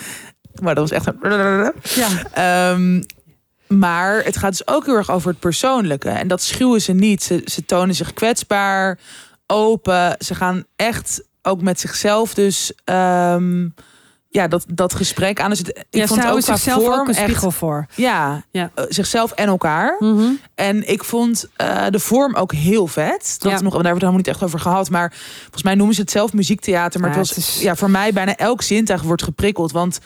Maar dat was echt een... ja. Ehm, maar het gaat dus ook heel erg over het persoonlijke. En dat schuwen ze niet. Ze, ze tonen zich kwetsbaar, open. Ze gaan echt ook met zichzelf dus... ehm, ja, dat, dat gesprek aan. Dus het, ik ja, vond ze het ook zichzelf vorm ook een echt- spiegel voor. Ja, Ja. eh, zichzelf en elkaar. Mhm. En ik vond eh, de vorm ook heel vet. Dat Ja. nog, daar hebben we het helemaal niet echt over gehad. Maar volgens mij noemen ze het zelf muziektheater. Maar Ja, het was het is- ja, voor mij bijna elk zintuig wordt geprikkeld. Want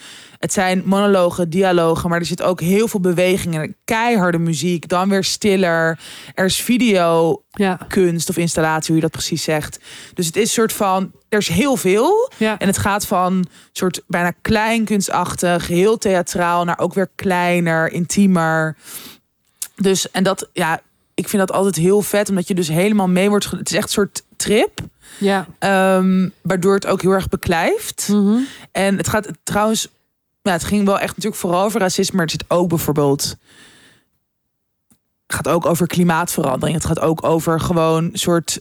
het zijn monologen, dialogen. Maar er zit ook heel veel beweging in. Keiharde muziek. Dan weer stiller. Er is video Ja, kunst of installatie, hoe je dat precies zegt. Dus het is soort van, er is heel veel. ja. En het gaat van soort bijna kleinkunstachtig, heel theatraal, naar ook weer kleiner, intiemer. Dus, en dat, ja, ik vind dat altijd heel vet, omdat je dus helemaal mee wordt. Het is echt een soort trip, ja. ehm, waardoor het ook heel erg beklijft. Mhm. En het gaat trouwens, ja, het ging wel echt natuurlijk vooral over racisme, maar het zit ook bijvoorbeeld. Het gaat ook over klimaatverandering. Het gaat ook over gewoon soort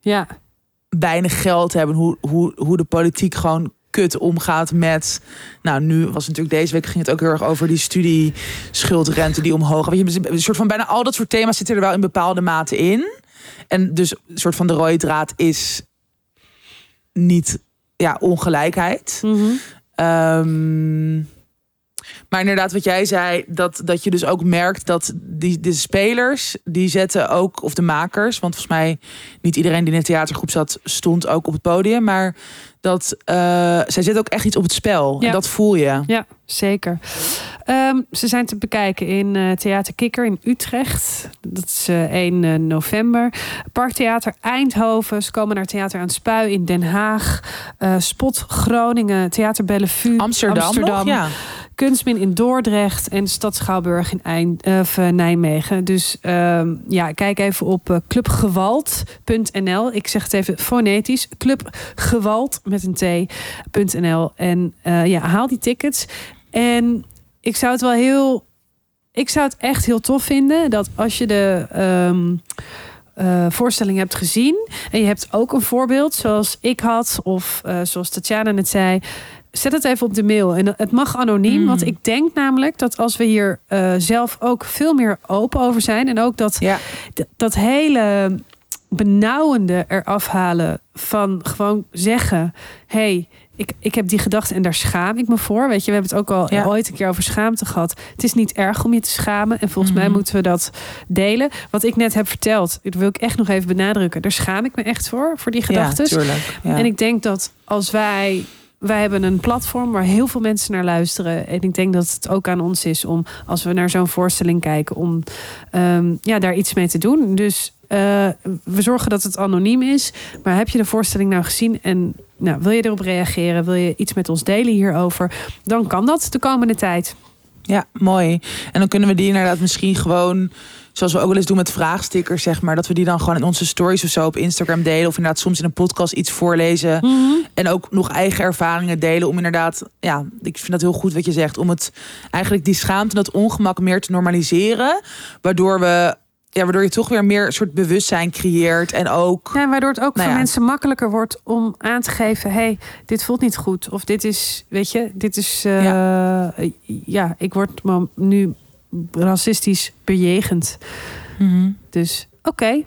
ja. weinig geld hebben. Hoe, hoe, hoe de politiek gewoon kut omgaat met. Nou, nu was natuurlijk deze week ging het ook heel erg over die studieschuldrente die omhoog. Weet je, een soort van bijna al dat soort thema's zitten er wel in bepaalde mate in. En dus een soort van de rode draad is niet ja, ongelijkheid. Mhm. Ehm, maar inderdaad, wat jij zei, dat, dat je dus ook merkt dat die, de spelers, die zetten ook, of de makers, want volgens mij niet iedereen die in de theatergroep zat, stond ook op het podium. Maar dat uh, zij zetten ook echt iets op het spel. Ja. En dat voel je. Ja, zeker. Ehm, ze zijn te bekijken in eh, Theater Kikker in Utrecht. Dat is eh, 1 eh, november. Parktheater Eindhoven. Ze komen naar Theater aan het Spui in Den Haag. Eh, Spot Groningen. Theater Bellevue. Amsterdam, nog? Ja. Kunstmin in Dordrecht en Stad Schouwburg in Eind, eh, of, eh, Nijmegen. Dus ehm, ja, kijk even op eh, clubgewalt.nl. Ik zeg het even fonetisch. Clubgewalt met een t.nl. En eh, ja, haal die tickets. En ik zou het wel heel... Ik zou het echt heel tof vinden dat als je de... ehm, eh, voorstelling hebt gezien en je hebt ook een voorbeeld zoals ik had of eh, zoals Tatjana net zei, zet het even op de mail. En het mag anoniem, Mm. want ik denk namelijk dat als we hier zelf ook veel meer open over zijn en ook dat, Ja. dat hele benauwende eraf halen van gewoon zeggen: hey, ik, ik heb die gedachte en daar schaam ik me voor. Weet je, we hebben het ook al Ja. ooit een keer over schaamte gehad. Het is niet erg om je te schamen. En volgens mij Mhm. moeten we dat delen. Wat ik net heb verteld, dat wil ik echt nog even benadrukken. Daar schaam ik me echt voor, voor die gedachten. Ja. En ik denk dat als wij. Wij hebben een platform waar heel veel mensen naar luisteren. En ik denk dat het ook aan ons is om, als we naar zo'n voorstelling kijken, om ehm, ja, daar iets mee te doen. Dus we zorgen dat het anoniem is. Maar heb je de voorstelling nou gezien en nou, wil je erop reageren? Wil je iets met ons delen hierover? Dan kan dat de komende tijd. Ja, mooi. En dan kunnen we die inderdaad misschien gewoon, zoals we ook wel eens doen met vraagstickers, zeg maar, dat we die dan gewoon in onze stories of zo op Instagram delen. Of inderdaad soms in een podcast iets voorlezen. En ook nog eigen ervaringen delen. Om inderdaad, ja, ik vind dat heel goed wat je zegt. Om het eigenlijk die schaamte en dat ongemak meer te normaliseren. Waardoor we. Ja, waardoor je toch weer meer een soort bewustzijn creëert. En ook. Ja, waardoor het ook Nou voor ja. mensen makkelijker wordt om aan te geven: hey, dit voelt niet goed. Of dit is, weet je, dit is. eh, ja. ik word nu racistisch bejegend. Mhm. Dus oké,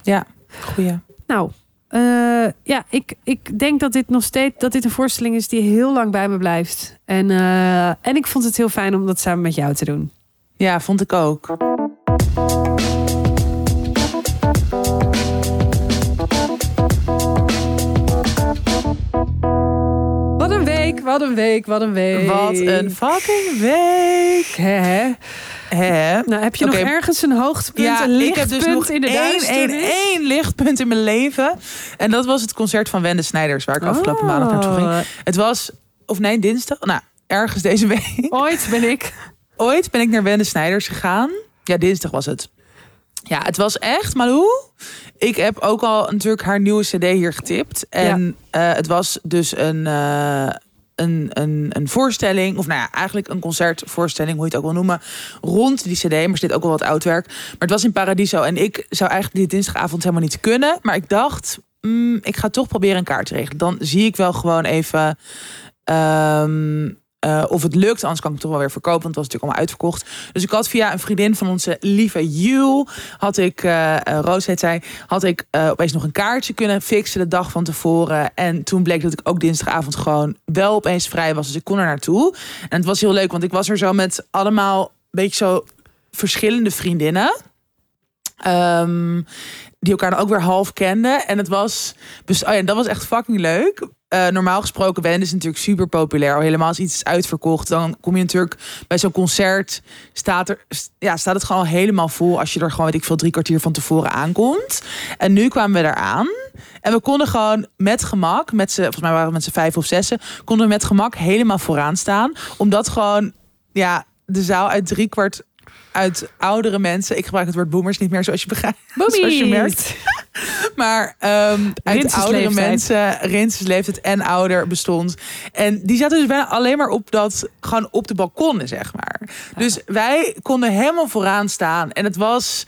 Goeie. nou. eh, ja, ik, ik denk dat dit nog steeds dat dit een voorstelling is die heel lang bij me blijft. En, eh, en ik vond het heel fijn om dat samen met jou te doen. Ja, vond ik ook. Wat een week, wat een week. Wat een fucking week. Hè? Nou, heb je nog ergens een hoogtepunt, Ja, een ik heb lichtpunt dus nog in de één, één, één lichtpunt in mijn leven. En dat was het concert van Wende Snijders, waar ik afgelopen maandag naartoe ging. Oh. Het was, of nee, dinsdag. Nou, ergens deze week. Ooit ben ik. Ooit ben ik naar Wende Snijders gegaan. Ja, dinsdag was het. Ja, het was echt, Malou. Ik heb ook al natuurlijk haar nieuwe cd hier getipt. En eh, het was dus een, eh, een, een, een voorstelling. Of nou ja, eigenlijk een concertvoorstelling, hoe je het ook wil noemen. Rond die cd, maar er zit ook wel wat oud werk. Maar het was in Paradiso. En ik zou eigenlijk die dinsdagavond helemaal niet kunnen. Maar ik dacht, mm, ik ga toch proberen een kaart te regelen. Dan zie ik wel gewoon even... ehm, eh, of het lukt, anders kan ik het toch wel weer verkopen, want het was natuurlijk allemaal uitverkocht. Dus ik had via een vriendin van onze lieve Jul, had ik, eh, Roos heet zij, had ik opeens nog een kaartje kunnen fixen de dag van tevoren. En toen bleek dat ik ook dinsdagavond gewoon wel opeens vrij was, dus ik kon er naartoe. En het was heel leuk, want ik was er zo met allemaal beetje zo verschillende vriendinnen. Ehm, die elkaar dan ook weer half kenden. En het was. Oh ja, dat was echt fucking leuk. Eh, normaal gesproken, Wende is natuurlijk super populair. Al helemaal als iets is uitverkocht, dan kom je natuurlijk bij zo'n concert. Staat, er, ja, staat het gewoon al helemaal vol als je er gewoon, weet ik veel, drie kwartier van tevoren aankomt. En nu kwamen we eraan. En we konden gewoon met gemak, met z'n, volgens mij waren we met z'n vijf of zessen, konden we met gemak helemaal vooraan staan. Omdat gewoon, ja, de zaal uit drie kwart uit oudere mensen. Ik gebruik het woord boomers niet meer, zoals je begrijpt. Zoals je merkt. Maar ehm uit Rinses oudere mensen, Rinses leeftijd en ouder bestond. En die zaten dus bijna alleen maar op dat, gewoon op de balkonnen, zeg maar. Dus wij konden helemaal vooraan staan. En het was,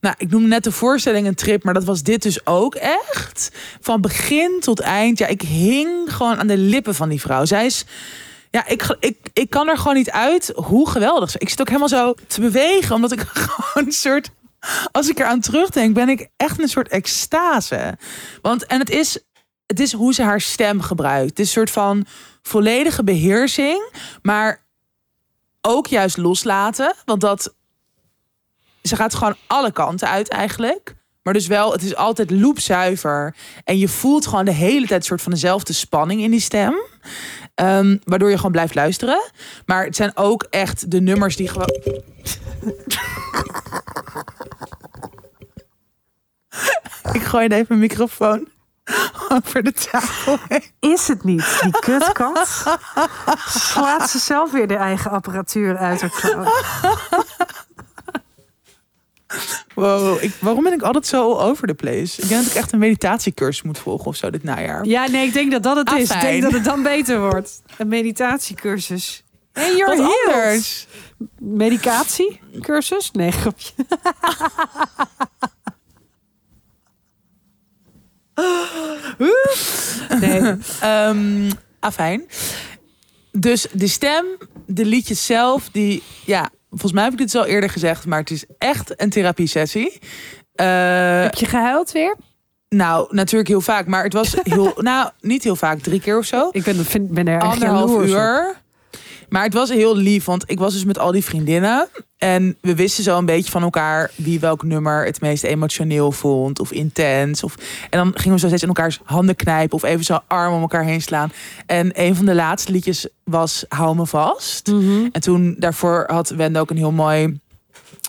Nou, ik noemde net de voorstelling een trip, maar dat was dit dus ook echt. Van begin tot eind. Ja, ik hing gewoon aan de lippen van die vrouw. Zij is. Ja, ik, ik, ik kan er gewoon niet uit hoe geweldig ze Ik zit ook helemaal zo te bewegen, omdat ik gewoon een soort. Als ik eraan terugdenk, ben ik echt een soort extase. Want, en het is, het is hoe ze haar stem gebruikt. Het is een soort van volledige beheersing, maar ook juist loslaten. Want dat ze gaat gewoon alle kanten uit eigenlijk. Maar dus wel, het is altijd loopzuiver. En je voelt gewoon de hele tijd een soort van dezelfde spanning in die stem. Ehm, waardoor je gewoon blijft luisteren. Maar het zijn ook echt de nummers die gewoon. Ik gooi even mijn microfoon over de tafel heen. Is het niet, die kutkat? Slaat ze zelf weer de eigen apparatuur uit haar klauw. Wow, ik, waarom ben ik altijd zo over the place? Ik denk dat ik echt een meditatiecursus moet volgen of zo dit najaar. Ja, nee, ik denk dat dat het is. Ik denk dat het dan beter wordt. Een meditatiecursus. En you're Wat healed. anders? Medicatiecursus? Nee, grapje. nee. Ehm afijn. Dus de stem, de liedjes zelf, die, ja, volgens mij heb ik dit al eerder gezegd, maar het is echt een therapiesessie. Eh, Heb je gehuild weer? nou, natuurlijk heel vaak, maar het was heel, nou, niet heel vaak, drie keer of zo. Ik ben, vind, ben er echt Anderhalf jaloers op. uur. Maar het was heel lief, want ik was dus met al die vriendinnen. En we wisten zo een beetje van elkaar wie welk nummer het meest emotioneel vond. Of intens. Of, en dan gingen we zo steeds in elkaars handen knijpen. Of even zo arm om elkaar heen slaan. En een van de laatste liedjes was Hou me vast. Mhm. En toen daarvoor had Wende ook een heel mooi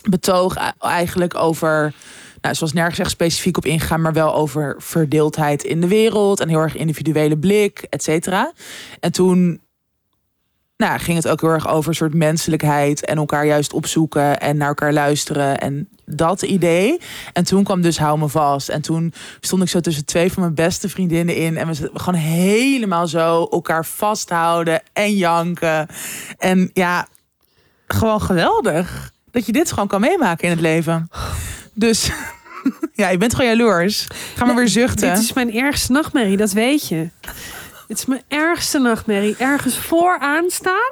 betoog eigenlijk over. Nou, ze was nergens echt specifiek op ingegaan, maar wel over verdeeldheid in de wereld en heel erg individuele blik, et cetera. En toen nou, ging het ook heel erg over een soort menselijkheid en elkaar juist opzoeken en naar elkaar luisteren en dat idee. En toen kwam dus Hou me vast. En toen stond ik zo tussen twee van mijn beste vriendinnen in en we gewoon helemaal zo elkaar vasthouden en janken. En ja, gewoon geweldig dat je dit gewoon kan meemaken in het leven. Dus ja, je bent gewoon jaloers. Ga maar weer zuchten. Dit is mijn ergste nachtmerrie, dat weet je. Het is mijn ergste nachtmerrie. Ergens vooraan staan.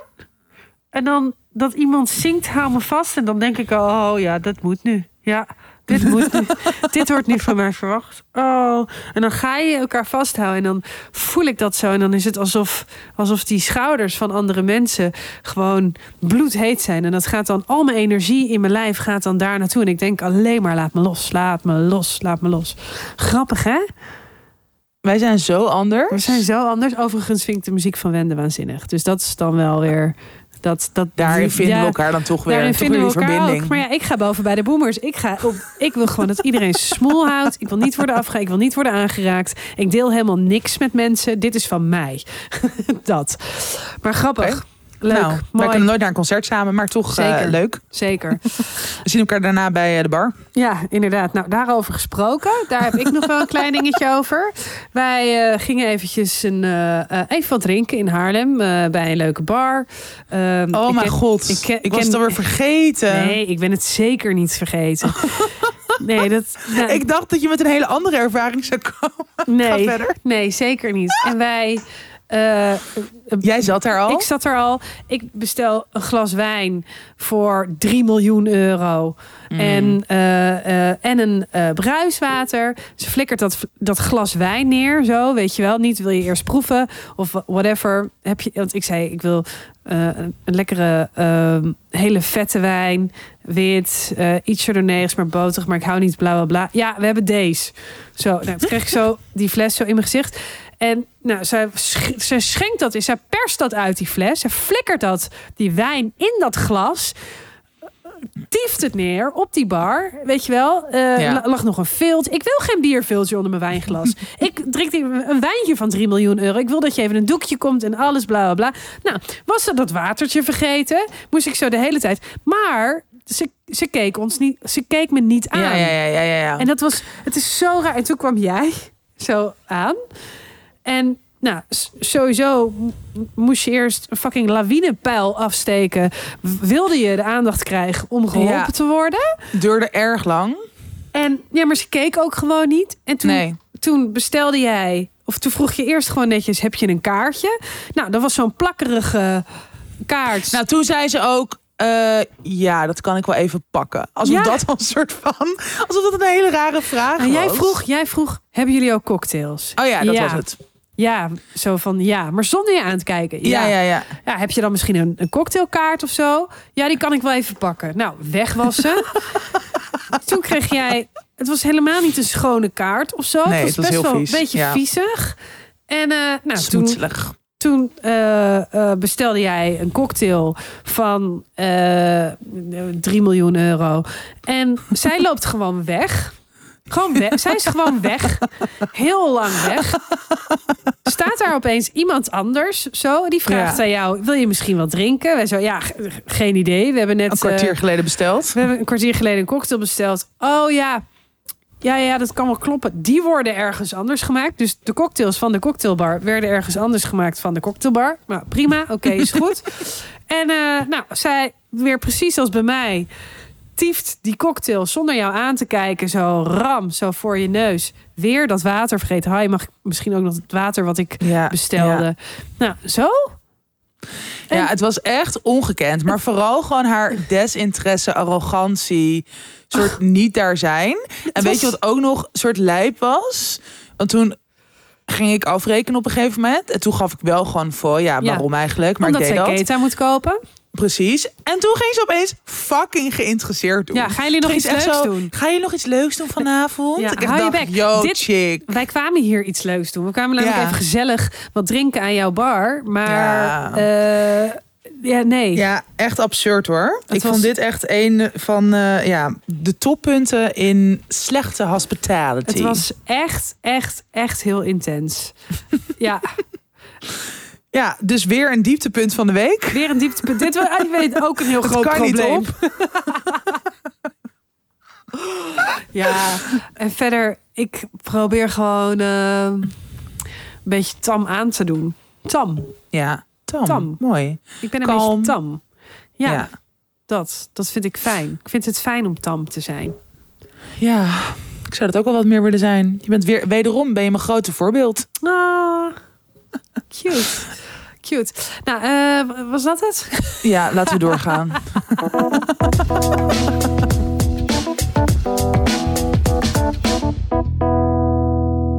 En dan dat iemand zingt, hou me vast. En dan denk ik, oh ja, dat moet nu. Ja, dit moet nu. dit wordt nu van mij verwacht. Oh. En dan ga je elkaar vasthouden. En dan voel ik dat zo. En dan is het alsof, alsof die schouders van andere mensen gewoon bloedheet zijn. En dat gaat dan, al mijn energie in mijn lijf gaat dan daar naartoe. En ik denk alleen maar, laat me los, laat me los, laat me los. Grappig, hè? Wij zijn zo anders. We zijn zo anders. Overigens vind ik de muziek van Wende waanzinnig. Dus dat is dan wel weer... Dat, dat, Daarin vinden ja, we elkaar dan toch weer. Daarin toch vinden weer we elkaar verbinding. ook. Maar ja, ik ga boven bij de boomers. Ik, ga op, ik wil gewoon dat iedereen smoel houdt. Ik wil niet worden afgehaald. Ik wil niet worden aangeraakt. Ik deel helemaal niks met mensen. Dit is van mij. dat. Maar grappig. Leuk. nou, wij kunnen nooit naar een concert samen, maar toch eh, Zeker. leuk. Zeker. We zien elkaar daarna bij eh, de bar. Ja, inderdaad. Nou, daarover gesproken. Daar heb ik nog wel een klein dingetje over. Wij eh, gingen eventjes een, eh, even wat drinken in Haarlem. bij een leuke bar. Ehm, Oh mijn god, ik ken- ik was het alweer vergeten. Nee, ik ben het zeker niet vergeten. Nee, dat... nou, Ik dacht dat je met een hele andere ervaring zou komen. nee, nee, zeker niet. En wij... eh, Jij zat daar al. Ik zat er al. Ik bestel een glas wijn voor 3 miljoen euro. Mm. En, eh, eh, en een eh, bruiswater. Ze flikkert dat, dat glas wijn neer. Zo, weet je wel. Niet wil je eerst proeven of whatever. Heb je, want ik zei, ik wil eh, een, een lekkere, ehm, hele vette wijn. Wit, eh iets chardonnays, maar boterig. Maar ik hou niet bla bla bla. Ja, we hebben deze. Zo, nou, toen kreeg ik zo die fles zo in mijn gezicht. En nou, zij, sch- zij schenkt dat in. Zij perst dat uit die fles. Zij flikkert dat, die wijn in dat glas. Tieft het neer op die bar. Weet je wel? Ja. la- lag nog een vilt. Ik wil geen bierviltje onder mijn wijnglas. ik drink een wijntje van 3 miljoen euro. Ik wil dat je even een doekje komt en alles bla bla bla. Nou, was ze dat watertje vergeten? Moest ik zo de hele tijd. Maar ze, ze keek ons niet. Ze keek me niet aan. ja, ja, ja, ja, ja. En dat was, het is zo raar. En toen kwam jij zo aan. En nou, sowieso moest je eerst een fucking lawinepijl afsteken. Wilde je de aandacht krijgen om geholpen Ja. te worden? duurde erg lang. En ja, maar ze keek ook gewoon niet. En toen, Nee. toen bestelde jij, of toen vroeg je eerst gewoon netjes: heb je een kaartje? Nou, dat was zo'n plakkerige kaart. Nou, toen zei ze ook. eh, ja, dat kan ik wel even pakken. Alsof Ja. dat een soort van. Alsof dat een hele rare vraag en jij was. vroeg, jij vroeg: hebben jullie ook cocktails? Oh ja, dat was het. Ja, zo van ja, maar zonder je aan te kijken. Ja, ja, ja. Ja, heb je dan misschien een, een cocktailkaart of zo? Ja, die kan ik wel even pakken. Nou, weg was ze. Toen kreeg jij... Het was helemaal niet een schone kaart of zo. Nee, het het was best heel wel vies, een beetje ja. viezig. En eh, nou, toen, Smoetselig. toen eh, bestelde jij een cocktail van eh 3 miljoen euro. En zij loopt gewoon weg. Gewoon weg. Zij is gewoon weg. Heel lang weg. Staat daar opeens iemand anders zo. Die vraagt Ja. aan jou: Wil je misschien wat drinken? Wij zo, ja, ge- geen idee. We hebben net Een kwartier eh, geleden besteld. we hebben een kwartier geleden een cocktail besteld. Oh ja. Ja, ja, dat kan wel kloppen. Die worden ergens anders gemaakt. Dus de cocktails van de cocktailbar werden ergens anders gemaakt van de cocktailbar. Nou, prima. Oké, is goed. En eh, nou, zij weer precies als bij mij tieft die cocktail zonder jou aan te kijken. Zo ram, zo voor je neus. Weer dat water vergeten. Hi, mag ik misschien ook nog het water wat ik Ja, bestelde. Ja. Nou, zo? En- Ja, het was echt ongekend. Maar vooral gewoon haar desinteresse, arrogantie, soort niet daar zijn. En weet je wat ook nog soort lijp was? Want toen ging ik afrekenen op een gegeven moment. En toen gaf ik wel gewoon voor, ja, Ja. waarom eigenlijk? Maar Omdat ik deed zij dat. Keta moet kopen. Precies. En toen ging ze opeens fucking geïnteresseerd doen. Ja, gaan jullie nog iets leuks zo, doen? Ga je nog iets leuks doen vanavond? Ja, ik hou je yo, Dit- chick. Wij kwamen hier iets leuks doen. We kwamen namelijk Ja. even gezellig wat drinken aan jouw bar. Maar Ja. ja, ja nee. Ja, echt absurd hoor. Het ik was- vond dit echt een van eh, ja, de toppunten in slechte hospitality. Het was echt, echt, echt heel intens. ja, Ja, dus weer een dieptepunt van de week. weer een dieptepunt. Dit was weet ook een heel groot kan niet probleem. op. Ja, en verder, ik probeer gewoon eh, een beetje tam aan te doen. Tam. Ja, Tam. Tam. Mooi. Ik ben een Kalm. beetje tam. Ja, Ja. Dat, dat vind ik fijn. Ik vind het fijn om tam te zijn. ja, ik zou dat ook wel wat meer willen zijn. Je bent weer, wederom ben je mijn grote voorbeeld. Ah, cute. Cute. Nou, eh, was dat het? Ja, laten we doorgaan.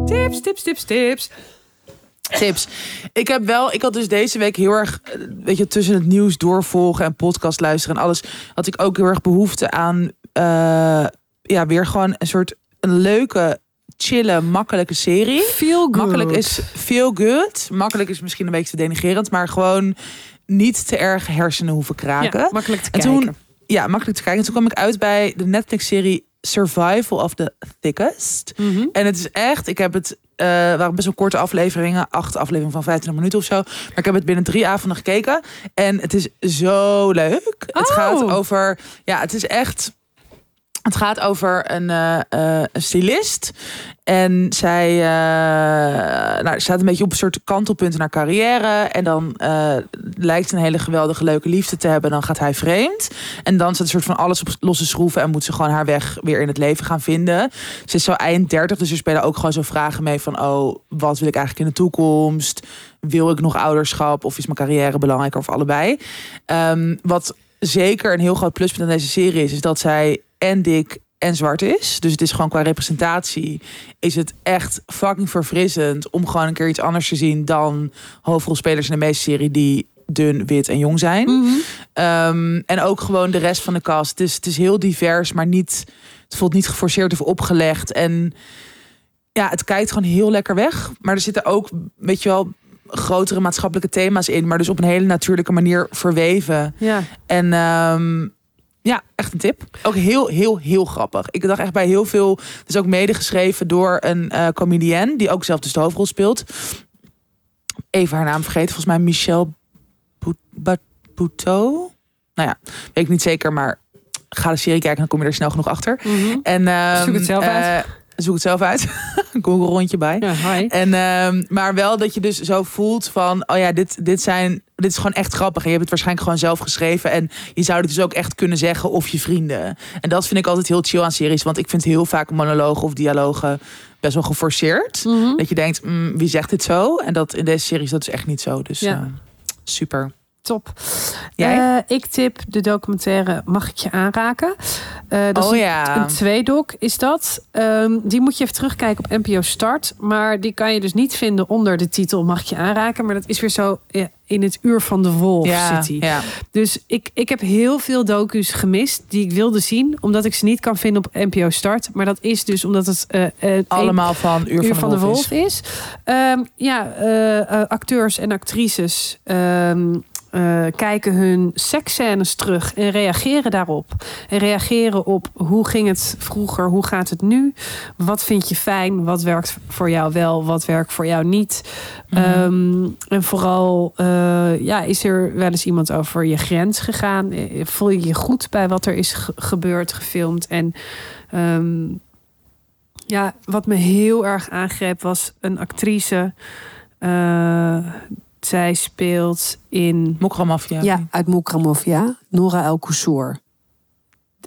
Tips, tips, tips, tips. Tips. Ik heb wel, ik had dus deze week heel erg, eh, weet je, tussen het nieuws doorvolgen en podcast luisteren en alles, had ik ook heel erg behoefte aan, eh, ja, weer gewoon een soort een leuke, chille, makkelijke serie. Feel good. Makkelijk is feel good. Makkelijk is misschien een beetje te denigrerend, maar gewoon niet te erg hersenen hoeven kraken. ja, makkelijk te En kijken. toen- ja, makkelijk te kijken. En toen kwam ik uit bij de Netflix-serie Survival of the Thickest. Mhm. En het is echt, ik heb het, waren best wel korte afleveringen, acht afleveringen van 25 minuten of zo. Maar ik heb het binnen drie avonden gekeken. En het is zo leuk. Het Oh. gaat over, ja, het is echt, het gaat over een, een stylist. En zij eh, nou, staat een beetje op een soort kantelpunt naar carrière. En dan lijkt ze een hele geweldige, leuke liefde te hebben. Dan gaat hij vreemd. En dan staat een soort van alles op losse schroeven. En moet ze gewoon haar weg weer in het leven gaan vinden. Ze is zo eind 30, dus er spelen ook gewoon zo vragen mee van... oh, wat wil ik eigenlijk in de toekomst? Wil ik nog ouderschap? Of is mijn carrière belangrijker? Of allebei? Ehm, wat zeker een heel groot pluspunt aan deze serie is... is dat zij en dik en zwart is. Dus het is gewoon qua representatie... is het echt fucking verfrissend... om gewoon een keer iets anders te zien... dan hoofdrolspelers in de meeste serie... die dun, wit en jong zijn. Mhm. Ehm, en ook gewoon de rest van de cast. Het is, het is heel divers, maar niet, het voelt niet geforceerd of opgelegd. En ja, het kijkt gewoon heel lekker weg. Maar er zitten ook, weet je wel, grotere maatschappelijke thema's in. Maar dus op een hele natuurlijke manier verweven. Ja. En ehm, ja, echt een tip. Ook heel, heel, heel grappig. Ik dacht echt bij heel veel... Het is ook medegeschreven door een eh comedienne... die ook zelf dus de hoofdrol speelt. Even haar naam vergeten. Volgens mij Michelle Bouteau. Nou ja, weet ik niet zeker, maar ga de serie kijken... dan kom je er snel genoeg achter. Mhm. En, ehm, Zoek het zelf uit. eh, zoek het zelf uit. Google rondje bij. Ja, hi. En, ehm, maar wel dat je dus zo voelt van, oh ja, dit, dit, zijn, dit is gewoon echt grappig. En je hebt het waarschijnlijk gewoon zelf geschreven. En je zou het dus ook echt kunnen zeggen of je vrienden. En dat vind ik altijd heel chill aan series. Want ik vind heel vaak monologen of dialogen best wel geforceerd. Mhm. Dat je denkt, mm, wie zegt dit zo? En dat in deze series dat is echt niet zo. Dus Ja. eh, super. Top. Jij? Eh, ik tip de documentaire Mag ik je aanraken? Eh, dat oh is een, ja. een tweedoc is dat. Ehm, die moet je even terugkijken op NPO Start. Maar die kan je dus niet vinden onder de titel Mag ik je aanraken? Maar dat is weer zo ja, in het uur van de wolf ja, zit hij. ja. Dus ik, ik heb heel veel docu's gemist die ik wilde zien. Omdat ik ze niet kan vinden op NPO Start. Maar dat is dus omdat het eh, Allemaal van Uur, Uur van, de Wolf. is. is. Ehm, ja, acteurs en actrices ehm, eh, kijken hun seksscènes terug en reageren daarop. En reageren op hoe ging het vroeger, hoe gaat het nu? Wat vind je fijn? Wat werkt voor jou wel? Wat werkt voor jou niet? Mhm. Ehm, en vooral, eh, ja, is er wel eens iemand over je grens gegaan? Eh, Voel je je goed bij wat er is ge- gebeurd, gefilmd? En ehm, ja, wat me heel erg aangreep was een actrice. Zij speelt in, Mokramafia. Ja, uit Mokramofia. Nora El Koussour.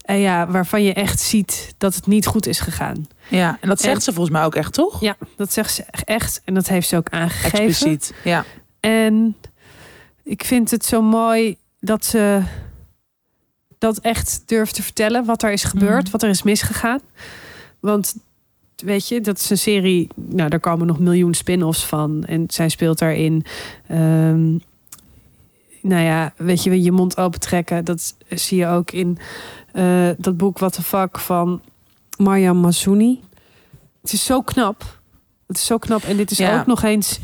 ja, waarvan je echt ziet dat het niet goed is gegaan. ja. En dat zegt En- ze volgens mij ook echt, toch? Ja, dat zegt ze echt en dat heeft ze ook aangegeven. Expliciet. Ja. En ik vind het zo mooi dat ze dat echt durft te vertellen. Wat er is gebeurd, Mhm. wat er is misgegaan. Want weet je, dat is een serie... Nou, daar komen nog miljoen spin-offs van. En zij speelt daarin... ehm, nou ja, weet je, je mond open trekken. Dat zie je ook in eh, dat boek What the Fuck van Marjam Massouni. Het is zo knap. Het is zo knap. En dit is Ja. ook nog eens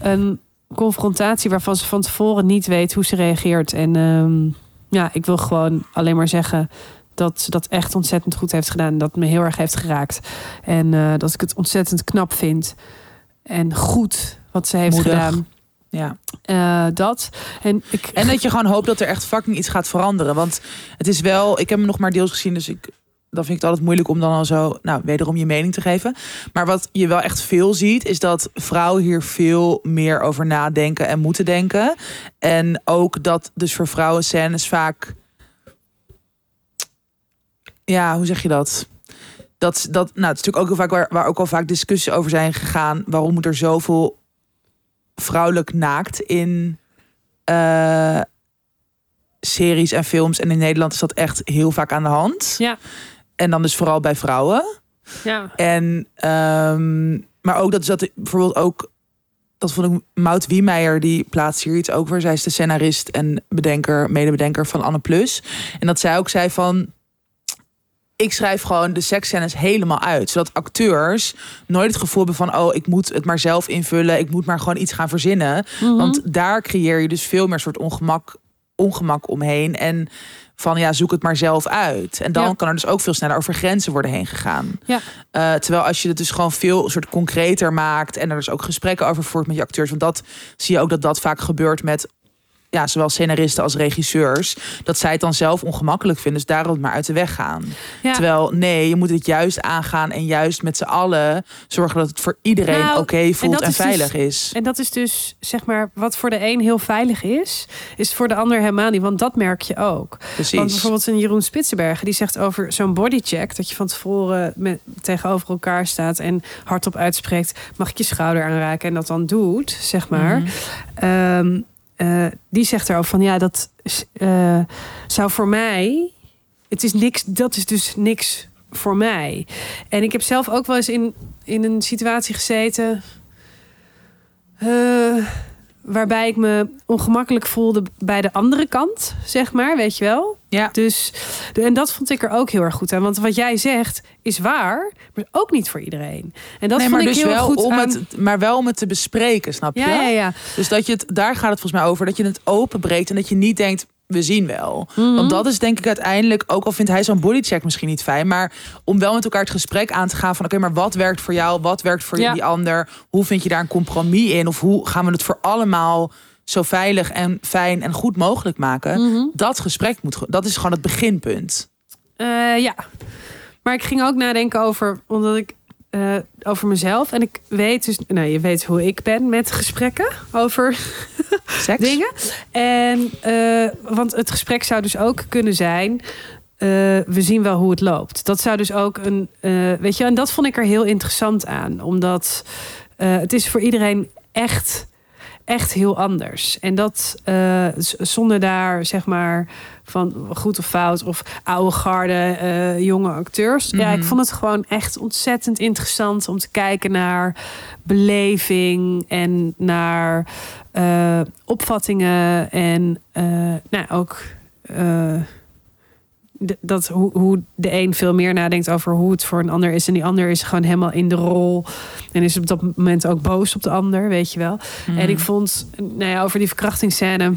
een confrontatie waarvan ze van tevoren niet weet hoe ze reageert. En ehm, ja, ik wil gewoon alleen maar zeggen dat ze dat echt ontzettend goed heeft gedaan. En dat me heel erg heeft geraakt. En eh, dat ik het ontzettend knap vind. En goed wat ze heeft Moedig. gedaan. ja. Eh, dat. En, ik, En dat je gewoon hoopt dat er echt fucking iets gaat veranderen. Want het is wel, ik heb hem nog maar deels gezien, dus ik, dan vind ik het altijd moeilijk om dan al zo, nou, wederom je mening te geven. Maar wat je wel echt veel ziet, is dat vrouwen hier veel meer over nadenken en moeten denken. En ook dat dus voor vrouwen scènes vaak, ja, hoe zeg je dat? Dat, dat, nou, het is natuurlijk ook heel vaak waar, waar ook al vaak discussies over zijn gegaan. Waarom moet er zoveel vrouwelijk naakt in eh, series en films. En in Nederland is dat echt heel vaak aan de hand. Ja. En dan dus vooral bij vrouwen. ja, En, ehm, maar ook dat is dat bijvoorbeeld ook. Dat vond ik Maud Wiemeijer, die plaatst hier iets over. Zij is de scenarist en bedenker, medebedenker van Anne Plus. En dat zij ook zei van. Ik schrijf gewoon de seksscènes helemaal uit. Zodat acteurs nooit het gevoel hebben van... oh, ik moet het maar zelf invullen. Ik moet maar gewoon iets gaan verzinnen. Mhm. Want daar creëer je dus veel meer soort ongemak, ongemak omheen. En van ja, zoek het maar zelf uit. En dan Ja. kan er dus ook veel sneller over grenzen worden heen gegaan. Ja. Eh, terwijl als je het dus gewoon veel soort concreter maakt. En er dus ook gesprekken over voert met je acteurs. Want dat zie je ook dat dat vaak gebeurt met ja, zowel scenaristen als regisseurs. Dat zij het dan zelf ongemakkelijk vinden. Dus daarom maar uit de weg gaan. Ja. Terwijl nee, je moet het juist aangaan. En juist met z'n allen zorgen dat het voor iedereen Nou, oké voelt en, is dus- veilig is. En dat is dus, zeg maar, wat voor de een heel veilig is, is voor de ander helemaal niet. Want dat merk je ook. Precies. Want bijvoorbeeld een Jeroen Spitsenbergen, die zegt over zo'n bodycheck, dat je van tevoren met, tegenover elkaar staat en hardop uitspreekt, mag ik je schouder aanraken en dat dan doet, zeg maar. Mhm. Ehm, eh, die zegt er ook van, ja, dat eh, zou voor mij, het is niks, dat is dus niks voor mij. En ik heb zelf ook wel eens in, in een situatie gezeten. eh, waarbij ik me ongemakkelijk voelde bij de andere kant, zeg maar, weet je wel. Ja. Dus, en dat vond ik er ook heel erg goed aan. Want wat jij zegt is waar, maar ook niet voor iedereen. En dat nee, vond ik dus heel wel goed om aan... het, maar wel om het te bespreken, snap je? ja, ja, ja. Dus dat je het, daar gaat het volgens mij over, dat je het openbreekt en dat je niet denkt, we zien wel. Mhm. Want dat is denk ik uiteindelijk, ook al vindt hij zo'n bodycheck misschien niet fijn, maar om wel met elkaar het gesprek aan te gaan van, oké, maar wat werkt voor jou, wat werkt voor Ja. die ander, hoe vind je daar een compromis in, of hoe gaan we het voor allemaal zo veilig en fijn en goed mogelijk maken? Mhm. Dat gesprek moet, dat is gewoon het beginpunt. Eh, ja. Maar ik ging ook nadenken over, omdat ik eh, over mezelf. En ik weet dus, nou, je weet hoe ik ben met gesprekken over Seks? dingen. En, eh, want het gesprek zou dus ook kunnen zijn. eh, we zien wel hoe het loopt. Dat zou dus ook een. weet je, en dat vond ik er heel interessant aan. Omdat het is voor iedereen echt, echt heel anders. En dat zonder daar zeg maar van goed of fout of oude garde, eh, jonge acteurs. Ja, ik Mhm. vond het gewoon echt ontzettend interessant om te kijken naar beleving en naar eh, opvattingen en eh, nou, ook dat hoe, hoe de een veel meer nadenkt over hoe het voor een ander is en die ander is gewoon helemaal in de rol en is op dat moment ook boos op de ander, weet je wel. Mhm. En ik vond, nou ja, over die verkrachtingsscène,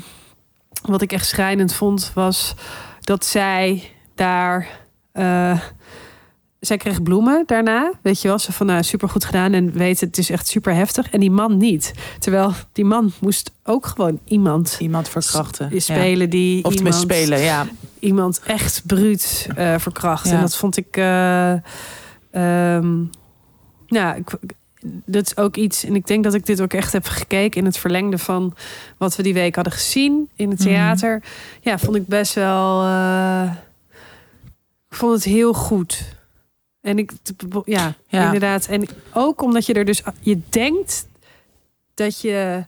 wat ik echt schrijnend vond, was dat zij daar. eh, zij kreeg bloemen daarna, weet je wel. Ze van, nou, supergoed gedaan en weet het is echt super heftig. En die man niet. Terwijl die man moest ook gewoon iemand Iemand verkrachten. Ja. spelen die Of iemand, spelen, ja. iemand echt bruut eh verkracht. Ja. En dat vond ik. eh, ehm, ja, ik, dat is ook iets. En ik denk dat ik dit ook echt heb gekeken in het verlengde van wat we die week hadden gezien in het Mhm. theater. Ja, vond ik best wel. eh, ik vond het heel goed. En ik, ja, Ja. inderdaad. En ook omdat je er dus, je denkt dat je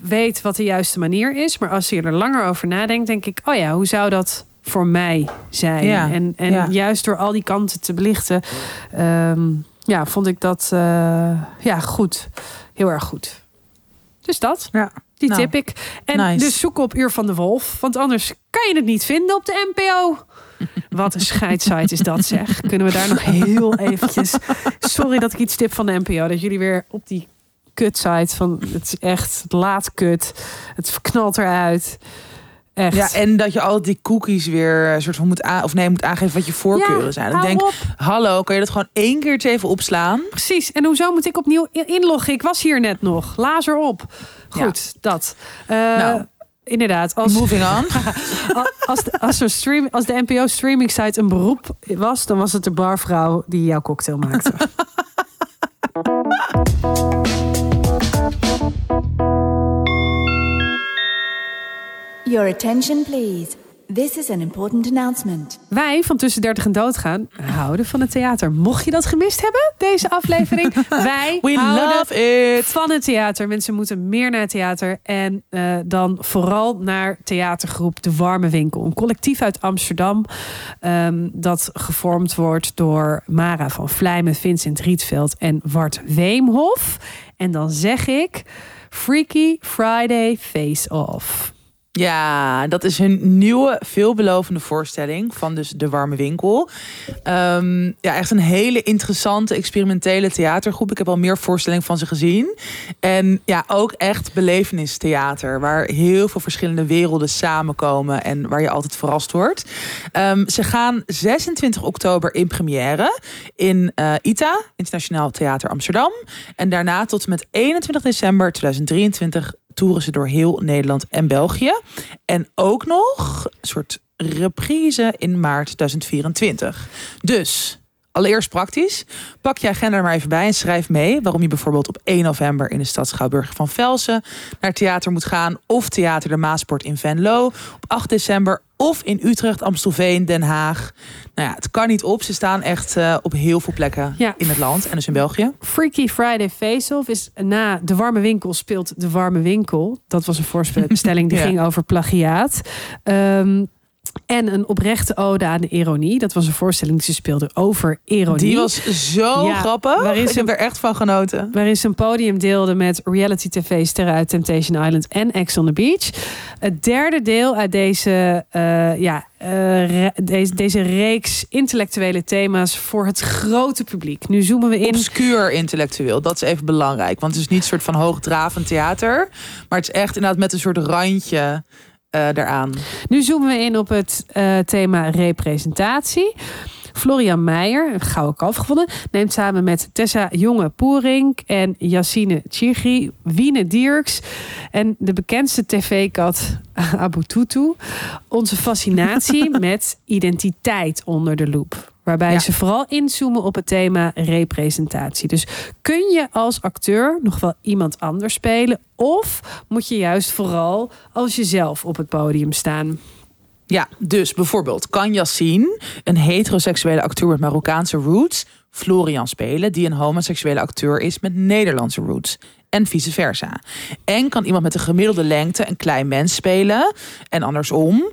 weet wat de juiste manier is. Maar als je er langer over nadenkt, denk ik, oh ja, hoe zou dat voor mij zijn? Ja, En, en ja. juist door al die kanten te belichten, ehm, ja, vond ik dat eh, ja, goed. Heel erg goed. Dus dat, Ja. die Nou, tip ik. En nice. dus zoek op Uur van de Wolf. Want anders kan je het niet vinden op de NPO. Wat een scheidssite is dat zeg. Kunnen we daar nog heel eventjes... Sorry dat ik iets tip van de NPO. Dat jullie weer op die kutsite van... Het is echt laat kut. Het knalt eruit. Echt. Ja, en dat je altijd die cookies weer een soort van moet of nee, moet aangeven wat je voorkeuren Ja, zijn. Dan hou denk, op. hallo, kan je dat gewoon één keertje even opslaan? Precies. En hoezo moet ik opnieuw in- inloggen? Ik was hier net nog. Lazer op. Goed, dat. Eh, Nou. Inderdaad. Als, Moving on. als, de, als, stream, als de NPO streaming site een beroep was, dan was het de barvrouw die jouw cocktail maakte. Your attention, please. This is an important announcement. Wij van Tussen 30 en Doodgaan houden van het theater. Mocht je dat gemist hebben, deze aflevering. Wij We houden it. van het theater. Mensen moeten meer naar het theater. En eh, dan vooral naar theatergroep De Warme Winkel. Een collectief uit Amsterdam. ehm, dat gevormd wordt door Mara van Vlijmen, Vincent Rietveld en Wart Weemhof. En dan zeg ik... Freaky Friday Face Off. Ja, dat is hun nieuwe, veelbelovende voorstelling van dus De Warme Winkel. Ehm, ja, echt een hele interessante, experimentele theatergroep. Ik heb al meer voorstellingen van ze gezien. En ja, ook echt belevenistheater, waar heel veel verschillende werelden samenkomen en waar je altijd verrast wordt. Ehm, ze gaan 26 oktober in première in eh, ITA, Internationaal Theater Amsterdam. En daarna tot en met 21 december 2023 toeren ze door heel Nederland en België. En ook nog een soort reprise in maart 2024. Dus, allereerst praktisch. Pak je agenda er maar even bij en schrijf mee waarom je bijvoorbeeld op 1 november in de stad Schouwburg van Velsen naar theater moet gaan. Of Theater de Maasport in Venlo. Op 8 december of in Utrecht, Amstelveen, Den Haag. Nou ja, het kan niet op. Ze staan echt eh, op heel veel plekken Ja. in het land en dus in België. Freaky Friday Face-Off is na De Warme Winkel speelt De Warme Winkel. Dat was een voorstelling die Ja. ging over plagiaat. Ehm, en een oprechte ode aan de ironie. Dat was een voorstelling die ze speelde over ironie. Die was zo Ja, grappig. waarin Ik ze- heb er echt van genoten. Waarin ze een podium deelde met reality tv-sterren uit Temptation Island en Ex on the Beach. Het derde deel uit deze, eh, ja, eh, deze, deze reeks intellectuele thema's voor het grote publiek. Nu zoomen we in. obscuur intellectueel. Dat is even belangrijk. Want het is niet een soort van hoogdravend theater. Maar het is echt inderdaad met een soort randje daaraan. Nu zoomen we in op het eh, thema representatie. Florian Meijer, een gouden kalf gevonden, neemt samen met Tessa Jonge-Poering en Yassine Chigri, Wiene Dierks en de bekendste tv-kat Abu Tutu onze fascinatie met identiteit onder de loep. Waarbij Ja. ze vooral inzoomen op het thema representatie. Dus kun je als acteur nog wel iemand anders spelen? Of moet je juist vooral als jezelf op het podium staan? Ja, dus bijvoorbeeld kan Yassine, een heteroseksuele acteur met Marokkaanse roots, Florian spelen, die een homoseksuele acteur is met Nederlandse roots. En vice versa. En kan iemand met een gemiddelde lengte een klein mens spelen. En andersom.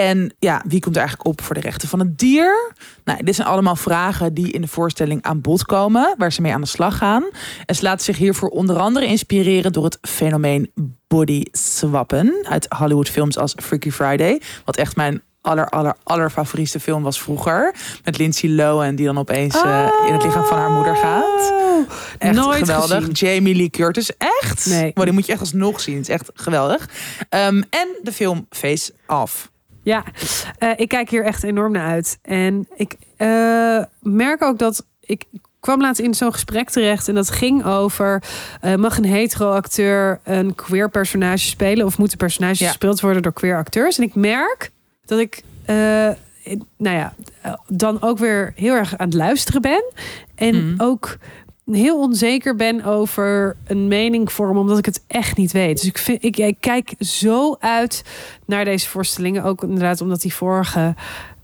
En ja, wie komt er eigenlijk op voor de rechten van het dier? Nou, dit zijn allemaal vragen die in de voorstelling aan bod komen, waar ze mee aan de slag gaan. En ze laten zich hiervoor onder andere inspireren door het fenomeen body swappen uit Hollywoodfilms als Freaky Friday, wat echt mijn aller, aller, aller favoriete film was vroeger. Met Lindsay Lohan, die dan opeens eh, in het lichaam van haar moeder gaat. Echt Nooit geweldig. gezien. Jamie Lee Curtis, echt? Nee. Maar die moet je echt alsnog zien. Het is echt geweldig. Ehm, en de film Face Off. Ja, eh, ik kijk hier echt enorm naar uit. En ik eh, merk ook dat ik kwam laatst in zo'n gesprek terecht en dat ging over eh, mag een hetero acteur een queer personage spelen of moeten personages Ja. gespeeld worden door queer acteurs? En ik merk dat ik nou ja, dan ook weer heel erg aan het luisteren ben en Mhm. ook heel onzeker ben over een mening vormen, omdat ik het echt niet weet. Dus ik, vind, ik, ik kijk zo uit naar deze voorstellingen. Ook inderdaad omdat die vorige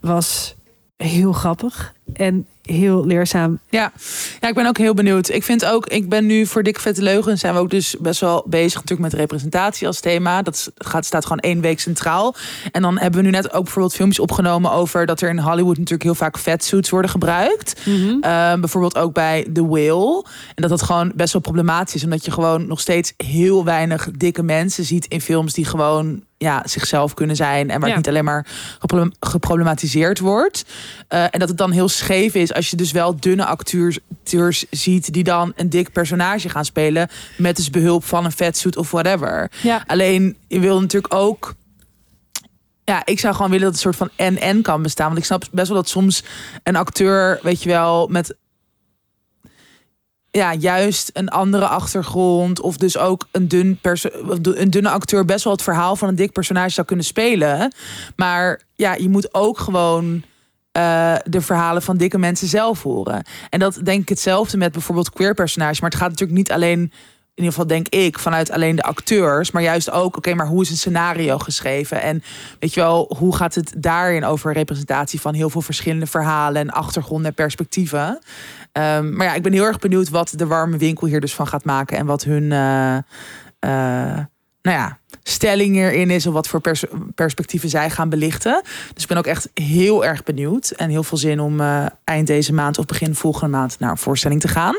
was heel grappig en heel leerzaam. Ja. ja, ik ben ook heel benieuwd. Ik vind ook, ik ben nu voor Dikke Vette Leugen... zijn we ook dus best wel bezig natuurlijk met representatie als thema. Dat gaat, staat gewoon één week centraal. En dan hebben we nu net ook bijvoorbeeld filmpjes opgenomen... over dat er in Hollywood natuurlijk heel vaak fatsuits worden gebruikt. Ehm, bijvoorbeeld ook bij The Whale. En dat dat gewoon best wel problematisch is. Omdat je gewoon nog steeds heel weinig dikke mensen ziet in films die gewoon ja, zichzelf kunnen zijn. En waar Ja. het niet alleen maar geproblem- geproblematiseerd wordt. Eh, en dat het dan heel scheef is als je dus wel dunne acteurs acteurs ziet die dan een dik personage gaan spelen. Met dus behulp van een fatsuit of whatever. Ja. Alleen je wil natuurlijk ook. Ja, ik zou gewoon willen dat het een soort van en-en kan bestaan. Want ik snap best wel dat soms een acteur, weet je wel, met ja, juist een andere achtergrond. Of dus ook een, dun een dunne acteur best wel het verhaal van een dik personage zou kunnen spelen. Maar ja, je moet ook gewoon eh, de verhalen van dikke mensen zelf horen. En dat denk ik hetzelfde met bijvoorbeeld queer personages. Maar het gaat natuurlijk niet alleen, in ieder geval denk ik, vanuit alleen de acteurs. Maar juist ook, oké, maar hoe is een scenario geschreven? En weet je wel, hoe gaat het daarin over representatie van heel veel verschillende verhalen en achtergronden en perspectieven? Ehm, maar ja, ik ben heel erg benieuwd wat de warme winkel hier dus van gaat maken. En wat hun eh, eh, nou ja, stelling hierin is. Of wat voor pers- perspectieven zij gaan belichten. Dus ik ben ook echt heel erg benieuwd. En heel veel zin om eh, eind deze maand of begin volgende maand naar een voorstelling te gaan.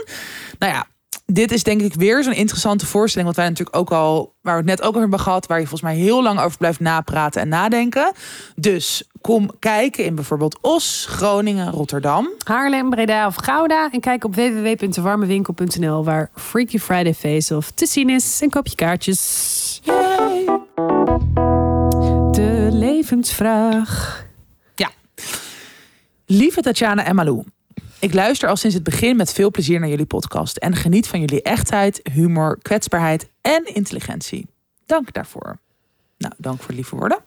Nou ja, dit is denk ik weer zo'n interessante voorstelling. Wat wij natuurlijk ook al, waar we het net ook over hebben gehad. Waar je volgens mij heel lang over blijft napraten en nadenken. Dus kom kijken in bijvoorbeeld Os, Groningen, Rotterdam. Haarlem, Breda of Gouda. En kijk op www.warmewinkel.nl waar Freaky Friday Face Off te zien is. En koop je kaartjes. De levensvraag. Lieve Tatjana en Malou. Ik luister al sinds het begin met veel plezier naar jullie podcast. En geniet van jullie echtheid, humor, kwetsbaarheid en intelligentie. Dank daarvoor. Nou, dank voor lieve woorden.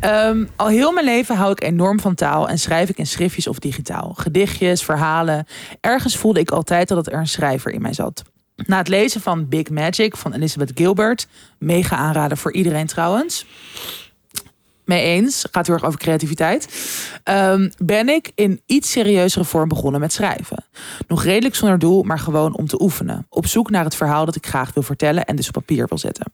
Ehm, al heel mijn leven hou ik enorm van taal en schrijf ik in schriftjes of digitaal. Gedichtjes, verhalen. Ergens voelde ik altijd dat er een schrijver in mij zat. Na het lezen van Big Magic van Elizabeth Gilbert, mega aanraden voor iedereen trouwens. Mee eens, gaat heel erg over creativiteit. Ehm, ben ik in iets serieuzere vorm begonnen met schrijven. Nog redelijk zonder doel, maar gewoon om te oefenen. Op zoek naar het verhaal dat ik graag wil vertellen en dus op papier wil zetten.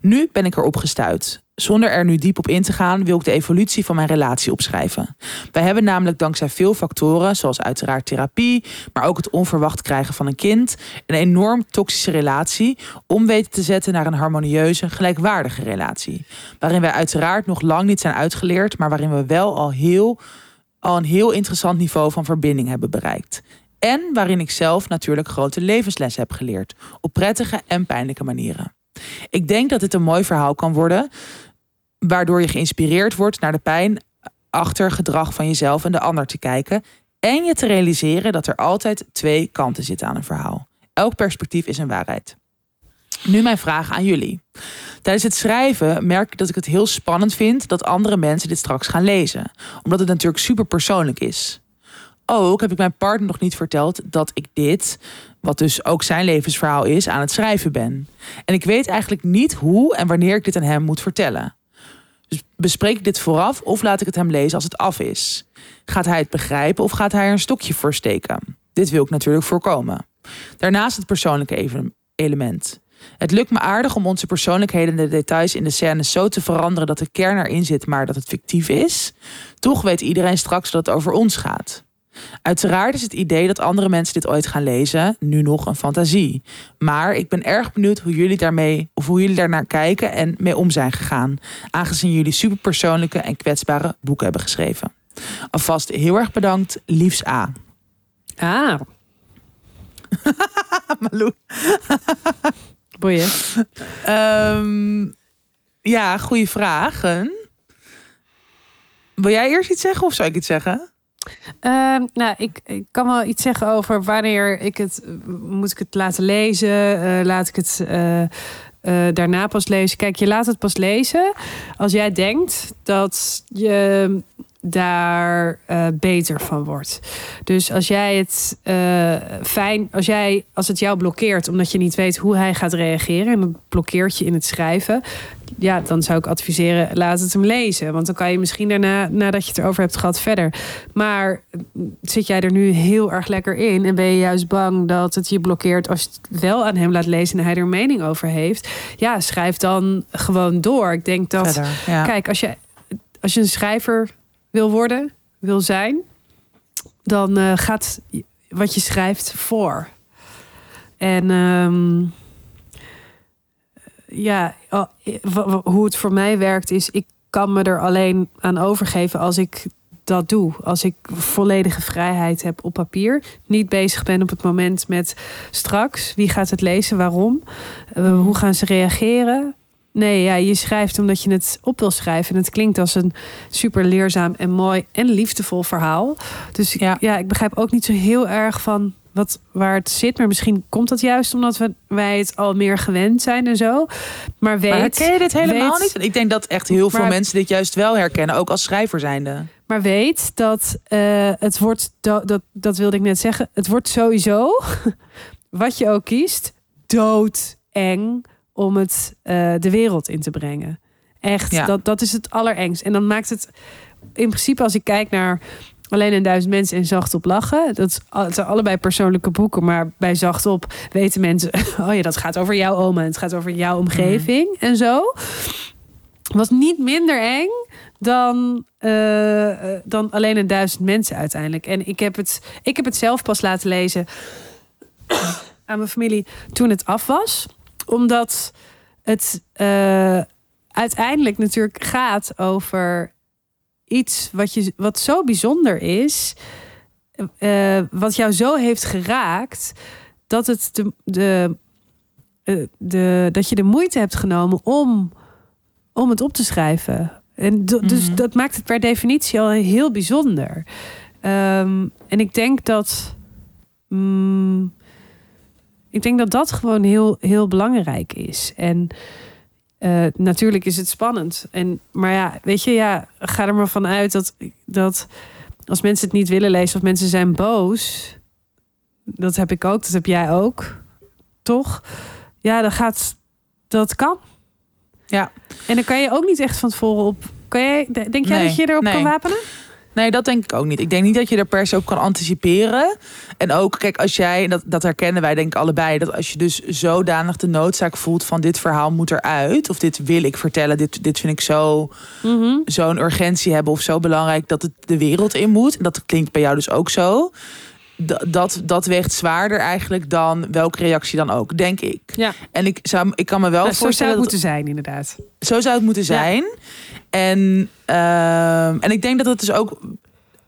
Nu ben ik erop gestuurd. Zonder er nu diep op in te gaan, wil ik de evolutie van mijn relatie opschrijven. Wij hebben namelijk dankzij veel factoren, zoals uiteraard therapie, maar ook het onverwacht krijgen van een kind, een enorm toxische relatie, om weten te zetten naar een harmonieuze, gelijkwaardige relatie. Waarin wij uiteraard nog lang niet zijn uitgeleerd, maar waarin we wel al, heel, al een heel interessant niveau van verbinding hebben bereikt. En waarin ik zelf natuurlijk grote levenslessen heb geleerd, op prettige en pijnlijke manieren. Ik denk dat dit een mooi verhaal kan worden, waardoor je geïnspireerd wordt naar de pijn achter gedrag van jezelf en de ander te kijken. En je te realiseren dat er altijd twee kanten zitten aan een verhaal. Elk perspectief is een waarheid. Nu mijn vraag aan jullie. Tijdens het schrijven merk ik dat ik het heel spannend vind dat andere mensen dit straks gaan lezen. Omdat het natuurlijk super persoonlijk is. ook heb ik mijn partner nog niet verteld dat ik dit, wat dus ook zijn levensverhaal is, aan het schrijven ben. En ik weet eigenlijk niet hoe en wanneer ik dit aan hem moet vertellen. Bespreek ik dit vooraf of laat ik het hem lezen als het af is? Gaat hij het begrijpen of gaat hij er een stokje voor steken? Dit wil ik natuurlijk voorkomen. Daarnaast het persoonlijke element. Het lukt me aardig om onze persoonlijkheden en de details in de scènes zo te veranderen dat de kern erin zit, maar dat het fictief is. Toch weet iedereen straks dat het over ons gaat. Uiteraard is het idee dat andere mensen dit ooit gaan lezen nu nog een fantasie. Maar ik ben erg benieuwd hoe jullie daarmee of hoe jullie daarnaar kijken en mee om zijn gegaan, aangezien jullie superpersoonlijke en kwetsbare boeken hebben geschreven. Alvast heel erg bedankt, liefs A. Ah, Malou. boeien. Ehm, ja, goede vragen. Wil jij eerst iets zeggen of zou ik iets zeggen? Ehm, nou, ik, ik kan wel iets zeggen over wanneer ik het... Moet ik het laten lezen? Eh, laat ik het eh, eh, daarna pas lezen? Kijk, je laat het pas lezen als jij denkt dat je daar eh, beter van wordt. Dus als jij het eh, fijn... Als, jij, als het jou blokkeert omdat je niet weet hoe hij gaat reageren... en dat blokkeert je in het schrijven... ja, dan zou ik adviseren, laat het hem lezen. Want dan kan je misschien daarna, nadat je het erover hebt gehad, verder. Maar mm, zit jij er nu heel erg lekker in... en ben je juist bang dat het je blokkeert... als je het wel aan hem laat lezen en hij er mening over heeft... ja, schrijf dan gewoon door. Ik denk dat... Verder, ja. Kijk, als je, als je een schrijver wil worden, wil zijn... dan eh, gaat wat je schrijft voor. En... ehm, ja, wa- hoe het voor mij werkt is, ik kan me er alleen aan overgeven als ik dat doe. Als ik volledige vrijheid heb op papier. Niet bezig ben op het moment met straks. Wie gaat het lezen? Waarom? Eh, hoe gaan ze reageren? Nee, ja, je schrijft omdat je het op wil schrijven. En het klinkt als een super leerzaam en mooi en liefdevol verhaal. Dus Ja. ja, ik begrijp ook niet zo heel erg van wat, waar het zit. Maar misschien komt dat juist omdat we, wij het al meer gewend zijn en zo. Maar weet, Maar herken je dit helemaal weet- niet? Ik denk dat echt heel veel Maar- mensen dit juist wel herkennen, ook als schrijver zijnde. Maar weet dat eh, het wordt, do- dat, dat wilde ik net zeggen, het wordt sowieso, wat je ook kiest, doodeng om het eh, de wereld in te brengen. Echt, Ja. dat, dat is het allerengst. En dan maakt het, in principe als ik kijk naar Alleen een duizend mensen en Zacht op lachen. Dat zijn allebei persoonlijke boeken, maar bij Zacht op weten mensen, oh ja, dat gaat over jouw oma, en het gaat over jouw omgeving en zo. Was niet minder eng dan, eh, dan alleen een duizend mensen uiteindelijk. En ik heb, het, ik heb het zelf pas laten lezen aan mijn familie toen het af was. Omdat het eh, uiteindelijk natuurlijk gaat over iets wat, je, wat zo bijzonder is. eh, wat jou zo heeft geraakt. Dat, het de, de, eh, de, dat je de moeite hebt genomen om, om het op te schrijven. En do- dus Mhm. dat maakt het per definitie al heel bijzonder. Ehm, en ik denk dat. mm, ik denk dat dat gewoon heel, heel belangrijk is. En eh, natuurlijk is het spannend. En, maar ja, weet je, ja, ga er maar van uit dat, dat als mensen het niet willen lezen of mensen zijn boos. Dat heb ik ook, dat heb jij ook. Toch? Ja, dan gaat. Dat kan. Ja. En dan kan je ook niet echt van tevoren op. Kan jij, denk jij Nee, dat je erop nee. kan wapenen? Nee, dat denk ik ook niet. Ik denk niet dat je er per se op kan anticiperen. En ook, kijk, als jij, en dat, dat herkennen wij denk ik allebei, dat als je dus zodanig de noodzaak voelt van dit verhaal moet eruit, of dit wil ik vertellen, dit, dit vind ik zo, Mhm. zo'n urgentie hebben of zo belangrijk dat het de wereld in moet. En dat klinkt bij jou dus ook zo. Dat, dat, dat weegt zwaarder eigenlijk dan welke reactie dan ook, denk ik. Ja. En ik, zou, ik kan me wel Nou, zo zou voorstellen het dat, moeten zijn, inderdaad. zo zou het moeten zijn. En, ehm, en ik denk dat het dus ook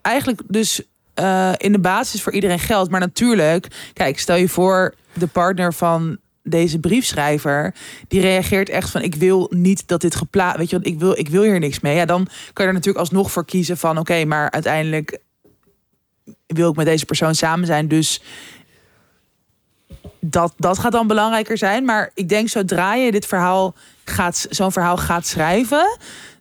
eigenlijk dus eh, in de basis voor iedereen geldt. Maar natuurlijk, kijk, stel je voor de partner van deze briefschrijver, die reageert echt van ik wil niet dat dit geplaatst, weet je, want ik wil, ik wil hier niks mee. Ja, dan kan je er natuurlijk alsnog voor kiezen van oké, maar uiteindelijk wil ik met deze persoon samen zijn, dus dat, dat gaat dan belangrijker zijn. Maar ik denk zodra je dit verhaal gaat, zo'n verhaal gaat schrijven,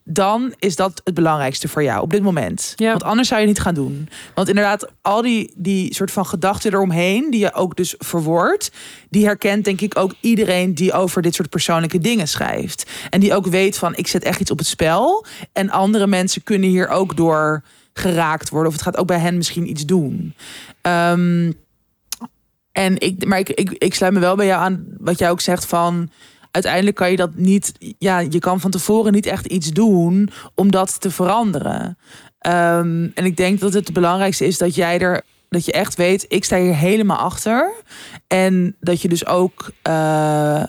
dan is dat het belangrijkste voor jou op dit moment. Ja. Want anders zou je niet gaan doen. Want inderdaad, al die, die soort van gedachten eromheen, die je ook dus verwoordt, die herkent denk ik ook iedereen die over dit soort persoonlijke dingen schrijft. En die ook weet van, ik zet echt iets op het spel. En andere mensen kunnen hier ook door geraakt worden. Of het gaat ook bij hen misschien iets doen. Ehm, en ik, maar ik, ik, ik sluit me wel bij jou aan wat jij ook zegt van uiteindelijk kan je dat niet. Ja, je kan van tevoren niet echt iets doen om dat te veranderen. Ehm, en ik denk dat het, het belangrijkste is dat jij er. Dat je echt weet, ik sta hier helemaal achter. En dat je dus ook, eh,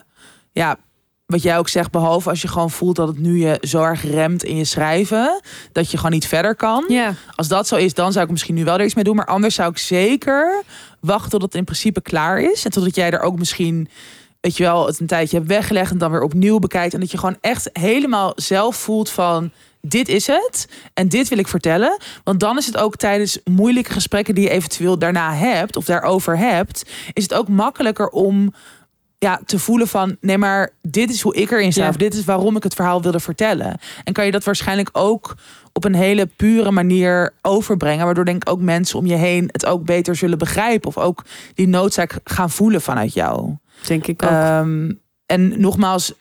ja, wat jij ook zegt, behalve als je gewoon voelt dat het nu je zo erg remt in je schrijven, dat je gewoon niet verder kan. Ja. Als dat zo is, dan zou ik misschien nu wel er iets mee doen. Maar anders zou ik zeker wachten tot het in principe klaar is. En totdat jij er ook misschien, weet je wel, het een tijdje hebt weggelegd en dan weer opnieuw bekijkt. En dat je gewoon echt helemaal zelf voelt van. Dit is het en dit wil ik vertellen. Want dan is het ook tijdens moeilijke gesprekken die je eventueel daarna hebt of daarover hebt, is het ook makkelijker om ja, te voelen van nee, maar dit is hoe ik erin sta. Ja. Of dit is waarom ik het verhaal wilde vertellen. En kan je dat waarschijnlijk ook op een hele pure manier overbrengen. Waardoor denk ik ook mensen om je heen het ook beter zullen begrijpen. Of ook die noodzaak gaan voelen vanuit jou. Denk ik ook. Ehm, en nogmaals,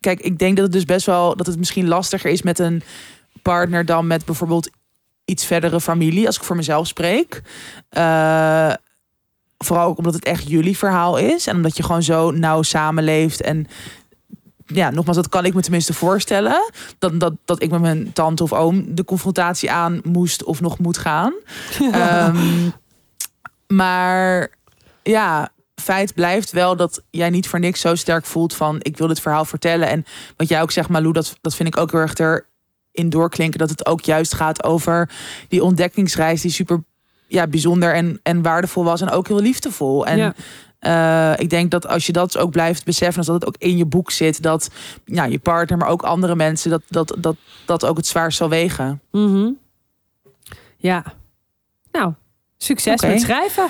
kijk, ik denk dat het dus best wel dat het misschien lastiger is met een partner dan met bijvoorbeeld iets verdere familie, als ik voor mezelf spreek. Eh, vooral ook omdat het echt jullie verhaal is en omdat je gewoon zo nauw samenleeft en ja, nogmaals, dat kan ik me tenminste voorstellen. Dat, dat, dat ik met mijn tante of oom de confrontatie aan moest of nog moet gaan. Ehm, maar ja, feit blijft wel dat jij niet voor niks zo sterk voelt van ik wil dit verhaal vertellen. En wat jij ook zegt, Malou, dat, dat vind ik ook heel erg erin doorklinken. Dat het ook juist gaat over die ontdekkingsreis die super ja, bijzonder en, en waardevol was. En ook heel liefdevol. En Ja. eh, ik denk dat als je dat ook blijft beseffen, als dat het ook in je boek zit, dat ja, je partner, maar ook andere mensen, dat dat, dat, dat ook het zwaarst zal wegen. Mhm. Ja. Nou, succes met schrijven.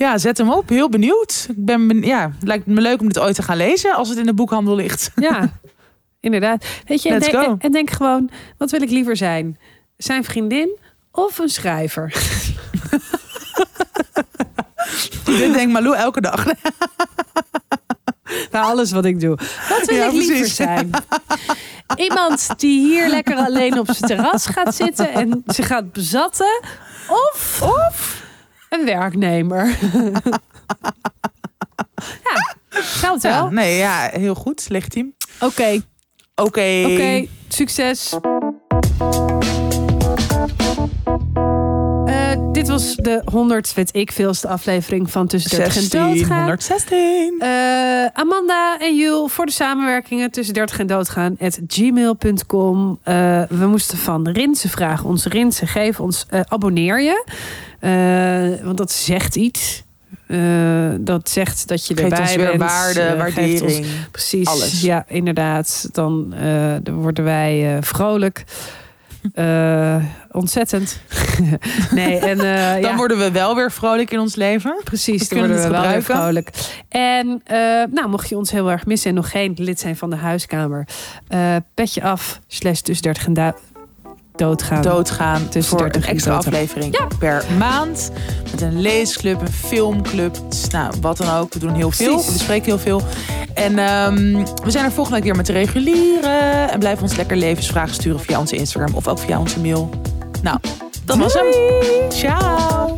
Ja, zet hem op. Heel benieuwd. Ik ben, ben- ja, het lijkt me leuk om dit ooit te gaan lezen als het in de boekhandel ligt. Ja, inderdaad. Weet je, en denk, go. en denk gewoon, wat wil ik liever zijn? Zijn vriendin of een schrijver? dit denkt Malou elke dag. Bij alles wat ik doe. Wat wil Ja, ik liever precies. zijn? Iemand die hier lekker alleen op zijn terras gaat zitten en ze gaat bezatten. Of, of een werknemer. ja, het wel. Ja, nee, ja, heel goed. Legitiem. Oké, Oké. oké. Succes. Eh, dit was de 100, weet ik veelste aflevering van Tussen 30 en 16, Doodgaan. 116. Eh, Amanda en Jules voor de samenwerkingen tussen 30 en doodgaan at gmail.com. Eh, we moesten van Rinse vragen. Onze Rinse, geef ons, abonneer je. Eh, want dat zegt iets. Eh, dat zegt dat je Geeft erbij ons weer bent. waarde, Eh, geeft ons- waardering. precies. alles. Ja, inderdaad. Dan, dan worden wij vrolijk. Ontzettend. nee, en Dan ja. worden we wel weer vrolijk in ons leven. Precies, We dan worden we wel weer vrolijk. En nou, mocht je ons heel erg missen en nog geen lid zijn van de huiskamer, petje af, slash tussen 30 en du- doodgaan. Doodgaan Tussen voor 30 een en extra aflevering per maand. Met een leesclub, een filmclub. Dus, nou, wat dan ook. We doen heel veel. Precies. We bespreken heel veel. En ehm, we zijn er volgende week weer met de reguliere. En blijf ons lekker levensvragen sturen via onze Instagram of ook via onze mail. Nou, dat was hem. Ciao.